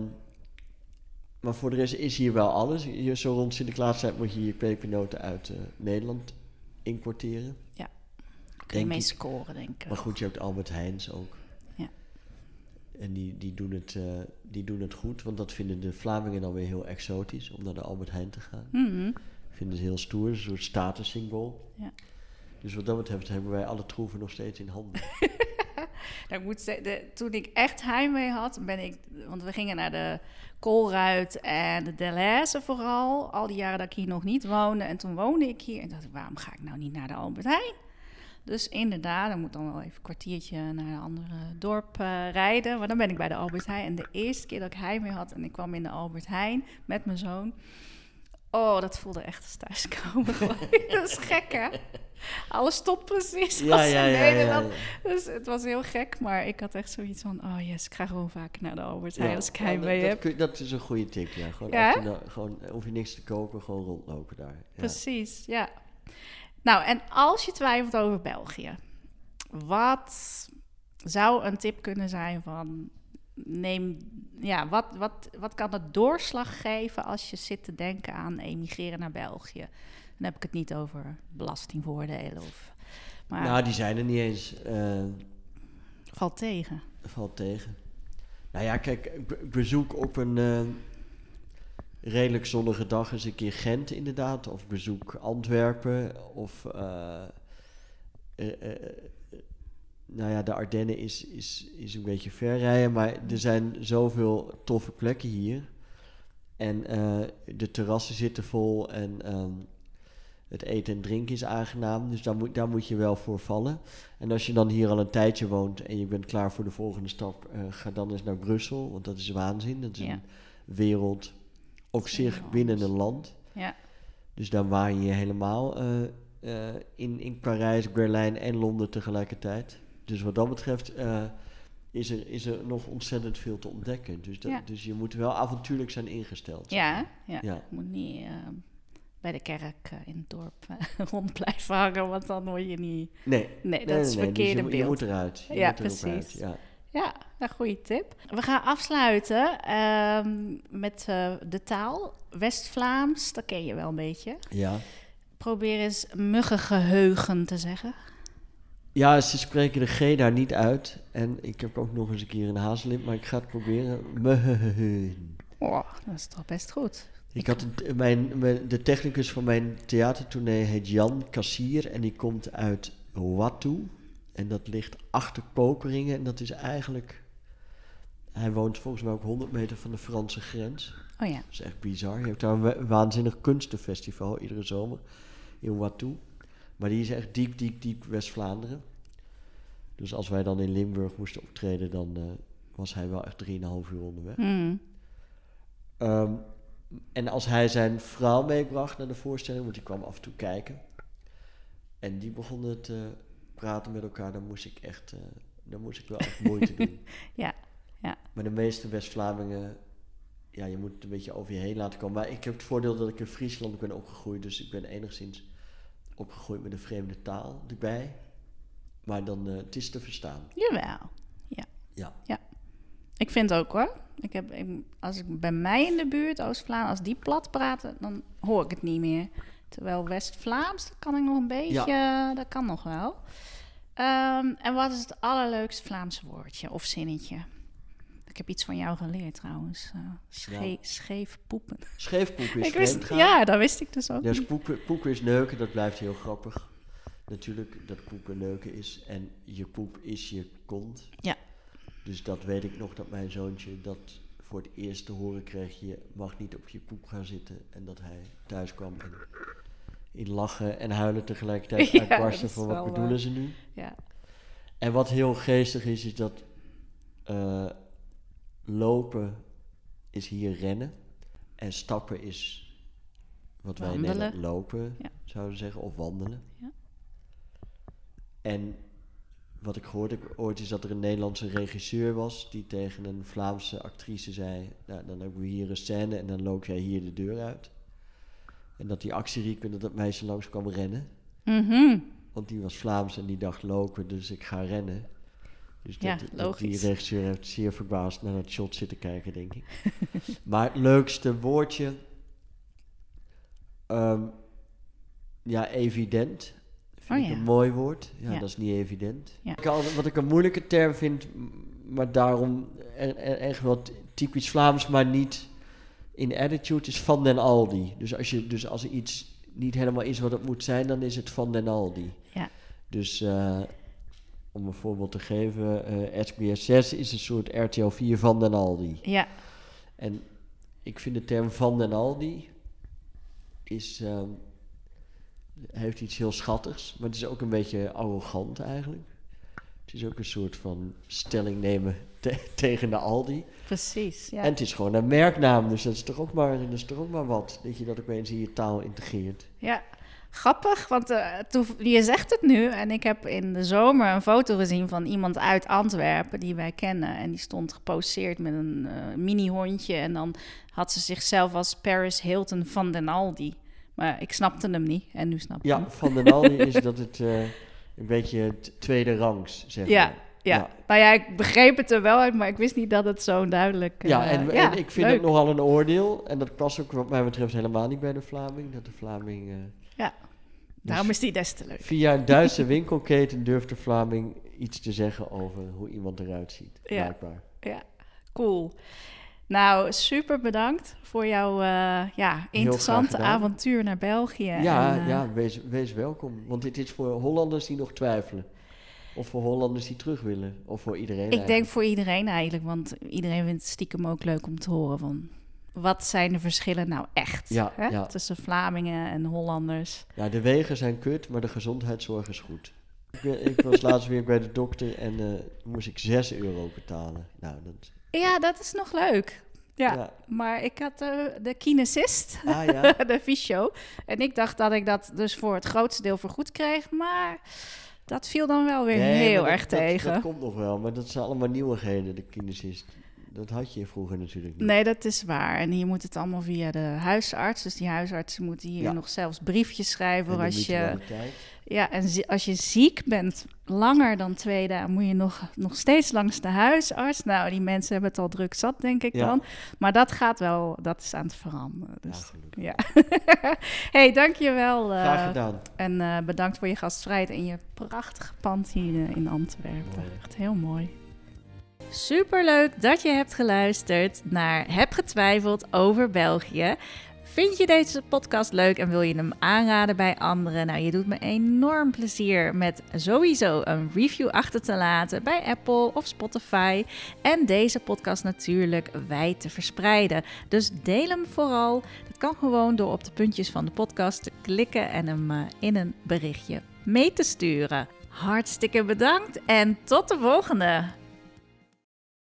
maar voor de rest is hier wel alles. Je, zo rond Sinterklaastijd moet je je pepernoten uit eh, Nederland importeren. Kun je Denk mee ik. scoren, denk ik. Maar goed, je hebt Albert Heijns ook. Ja. En die, die, doen het, eh, die doen het goed, want dat vinden de Vlamingen dan weer heel exotisch om naar de Albert Heijn te gaan. Mhm. Vinden ze heel stoer, een soort statussymbool. Ja. Dus wat dat betreft hebben wij alle troeven nog steeds in handen. Nou, ik moet zeggen, de, toen ik echt heimwee had, ben ik... Want we gingen naar de Koolruit en de Delhaize vooral. Al die jaren dat ik hier nog niet woonde. En toen woonde ik hier. En dacht ik, waarom ga ik nou niet naar de Albert Heijn? Dus inderdaad, dan moet dan wel even een kwartiertje naar een ander eh, dorp eh, rijden. Maar dan ben ik bij de Albert Heijn. En de eerste keer dat ik heimwee had en ik kwam in de Albert Heijn met mijn zoon... Oh, dat voelde echt als thuiskomen. dat is gek, hè? Alles stopt precies ja, als ja, ja. Dus het was heel gek, maar ik had echt zoiets van... oh yes, ik ga gewoon vaker naar de Albert Heijn als ik heimwee dat, heb. dat, kun- dat is een goede tip, ja. Gewoon, je gewoon, hoef je niks te kopen, gewoon rondlopen daar. Precies, ja. Nou, en als je twijfelt over België... wat zou een tip kunnen zijn van... neem... Ja, wat, wat, wat kan het doorslag geven als je zit te denken aan emigreren naar België? Dan heb ik het niet over belastingvoordelen of... Maar Nou, die zijn er niet eens. eh, valt tegen. valt tegen. Nou ja, kijk, ik be- ik bezoek op een eh, redelijk zonnige dag eens een keer Gent inderdaad. Of bezoek Antwerpen. Of, eh, nou ja, de Ardennen is, is, is een beetje ver rijden. Maar er zijn zoveel toffe plekken hier. En eh, de terrassen zitten vol en ehm, het eten en drinken is aangenaam. Dus daar moet, daar moet je wel voor vallen. En als je dan hier al een tijdje woont en je bent klaar voor de volgende stap, eh, ga dan eens naar Brussel, want dat is waanzin. Dat is Ja. een wereld op zich binnen een land. Ja. Dus dan waai je helemaal eh, in, in Parijs, Berlijn en Londen tegelijkertijd. Dus wat dat betreft eh, is, er, is er nog ontzettend veel te ontdekken. Dus, dat, Ja. dus je moet wel avontuurlijk zijn ingesteld. Ja, ja. Moet niet eh, bij de kerk eh, in het dorp rond blijven hangen, want dan word je niet... Nee, Nee, dat nee, is nee, het nee. Dus verkeerde je, moet- je beeld. moet eruit. Je Ja, moet precies. uit, Ja. Ja, een goede tip. We gaan afsluiten ehm, met eh, de taal. West-Vlaams, dat ken je wel een beetje. ja. Probeer eens muggengeheugen te zeggen. Ja, ze spreken de G daar niet uit. En ik heb ook nog eens een keer een hazelip, maar ik ga het proberen. Oh, dat is toch best goed. Ik had een, mijn, mijn- de technicus van mijn theatertournee heet Jan Kassier en die komt uit Watu. En dat ligt achter Poperingen en dat is eigenlijk... Hij woont volgens mij ook 100 meter van de Franse grens. Oh ja. Dat is echt bizar. Je hebt daar een wa- waanzinnig kunstenfestival iedere zomer in Watu. Maar die is echt diep, diep, diep West-Vlaanderen. Dus als wij dan in Limburg moesten optreden, dan eh, was hij wel echt 3,5 uur onderweg. Hmm. Ehm, en als hij zijn vrouw meebracht naar de voorstelling, want die kwam af en toe kijken. En die begonnen te praten met elkaar, dan moest ik echt, eh, dan moest ik wel echt moeite doen. Ja. Ja. Maar de meeste West-Vlamingen, ja, je moet het een beetje over je heen laten komen. Maar ik heb het voordeel dat ik in Friesland ben opgegroeid, dus ik ben enigszins opgegroeid met een vreemde taal erbij. Maar dan, eh, het is te verstaan. Jawel. Ja. Ik vind ook hoor. Ik heb, ik, als ik bij mij in de buurt, Oost-Vlaanderen, als die plat praten, dan hoor ik het niet meer. Terwijl West-Vlaams, dat kan ik nog een beetje, dat kan nog wel. Ehm, en wat is het allerleukste Vlaamse woordje of zinnetje? Ik heb iets van jou geleerd trouwens. Eh, sche- Nou. scheef poepen. Is Ik wist, ja, dat wist ik dus ook. Dus poepen, poepen is neuken, dat blijft heel grappig. Natuurlijk dat poepen neuken is. En je poep is je kont. Ja. Dus dat weet ik nog dat mijn zoontje dat voor het eerst te horen kreeg. Je mag niet op je poep gaan zitten. En dat hij thuis kwam en in lachen en huilen tegelijkertijd Ja, is van wat bedoelen eh, ze nu. Ja. En wat heel geestig is, is dat eh, lopen is hier rennen. En stappen is wat wij in. Nederland lopen Ja. zouden zeggen, of wandelen. Ja. En wat ik gehoord heb ooit is dat er een Nederlandse regisseur was die tegen een Vlaamse actrice zei: Nou, dan hebben we hier een scène en dan loop jij hier de deur uit. En dat die actie riep en dat dat meisje langs kwam rennen. Mhm. Want die was Vlaams en die dacht lopen, dus ik ga rennen. Dus Ja, dat, die regisseur heeft zeer verbaasd naar dat shot zitten kijken, denk ik. maar het leukste woordje... ehm, ja, evident. Vind Oh ik ja. een mooi woord. Ja, Ja. dat is niet evident. Ja. Wat ik een moeilijke term vind, maar daarom echt wel t- typisch Vlaams, maar niet in attitude, is van den Aldi. Dus als, je, dus als er iets niet helemaal is wat het moet zijn, dan is het van den Aldi. Ja. Dus eh, om een voorbeeld te geven, eh SBS 6 is een soort RTL 4 van den Aldi. Ja. En ik vind de term van den Aldi is, ehm, heeft iets heel schattigs, maar het is ook een beetje arrogant eigenlijk. Het is ook een soort van stelling nemen te- tegen de Aldi. Precies. Ja. En het is gewoon een merknaam, dus dat is toch ook maar, dat is toch ook maar wat. Dat je dat ook eens in je taal integreert. Ja, grappig, want eh, toen, je zegt het nu en ik heb in de zomer een foto gezien van iemand uit Antwerpen die wij kennen. En die stond geposeerd met een eh, mini-hondje en dan had ze zichzelf als Paris Hilton van den Aldi. Maar ik snapte hem niet en nu snap ik Ja, hem. van den Aldi is dat het eh, een beetje tweede rangs, zeg Ja, maar. Ja. Ja. nou ja, ik begreep het er wel uit, maar ik wist niet dat het zo duidelijk... Ja, en, ja, en ik vind leuk. het nogal een oordeel. En dat past ook wat mij betreft helemaal niet bij de Vlaming. Dat de Vlaming... Ja, dus daarom is die des te leuk. Via een Duitse winkelketen durft de Vlaming iets te zeggen over hoe iemand eruit ziet. Ja. Blijkbaar. Ja, cool. Nou, super bedankt voor jouw eh, ja, interessante avontuur naar België. Ja, En, eh, ja wees, wees welkom. Want dit is voor Hollanders die nog twijfelen. Of voor Hollanders die terug willen. Of voor iedereen Ik eigenlijk. denk voor iedereen eigenlijk, want iedereen vindt het stiekem ook leuk om te horen van... Wat zijn de verschillen nou echt Ja, hè? ja. tussen Vlamingen en Hollanders? Ja, de wegen zijn kut, maar de gezondheidszorg is goed. Ik, ben- ik was laatst weer bij de dokter en eh, moest ik 6 euro betalen. Nou, dat... Ja, dat is nog leuk. Ja, Ja. maar ik had eh, de kinesist, Ah ja, de fysio. En ik dacht dat ik dat dus voor het grootste deel vergoed kreeg, maar dat viel dan wel weer Nee, heel erg dat- tegen. Dat, komt nog wel, maar dat zijn allemaal nieuwigheden, de kinesist. Dat had je vroeger natuurlijk niet. Nee, dat is waar. En hier moet het allemaal via de huisarts. Dus die huisartsen moeten hier Ja. nog zelfs briefjes schrijven. En als je, ja, en als je ziek bent, langer dan twee dagen, moet je nog, nog steeds langs de huisarts. Nou, die mensen hebben het al druk zat, denk ik Ja. dan. Maar dat gaat wel, dat is aan het veranderen. Ja, Dus, gelukkig. ja. hey, dankjewel. eh Graag gedaan. en eh, bedankt voor je gastvrijheid en je prachtige pand hier eh, in Antwerpen. Mooi. Echt heel mooi. Superleuk dat je hebt geluisterd naar Heb getwijfeld over België. Vind je deze podcast leuk en wil je hem aanraden bij anderen? Nou, je doet me enorm plezier met sowieso een review achter te laten bij Apple of Spotify. En deze podcast natuurlijk wijd te verspreiden. Dus deel hem vooral. Dat kan gewoon door op de puntjes van de podcast te klikken en hem eh, in een berichtje mee te sturen. Hartstikke bedankt en tot de volgende!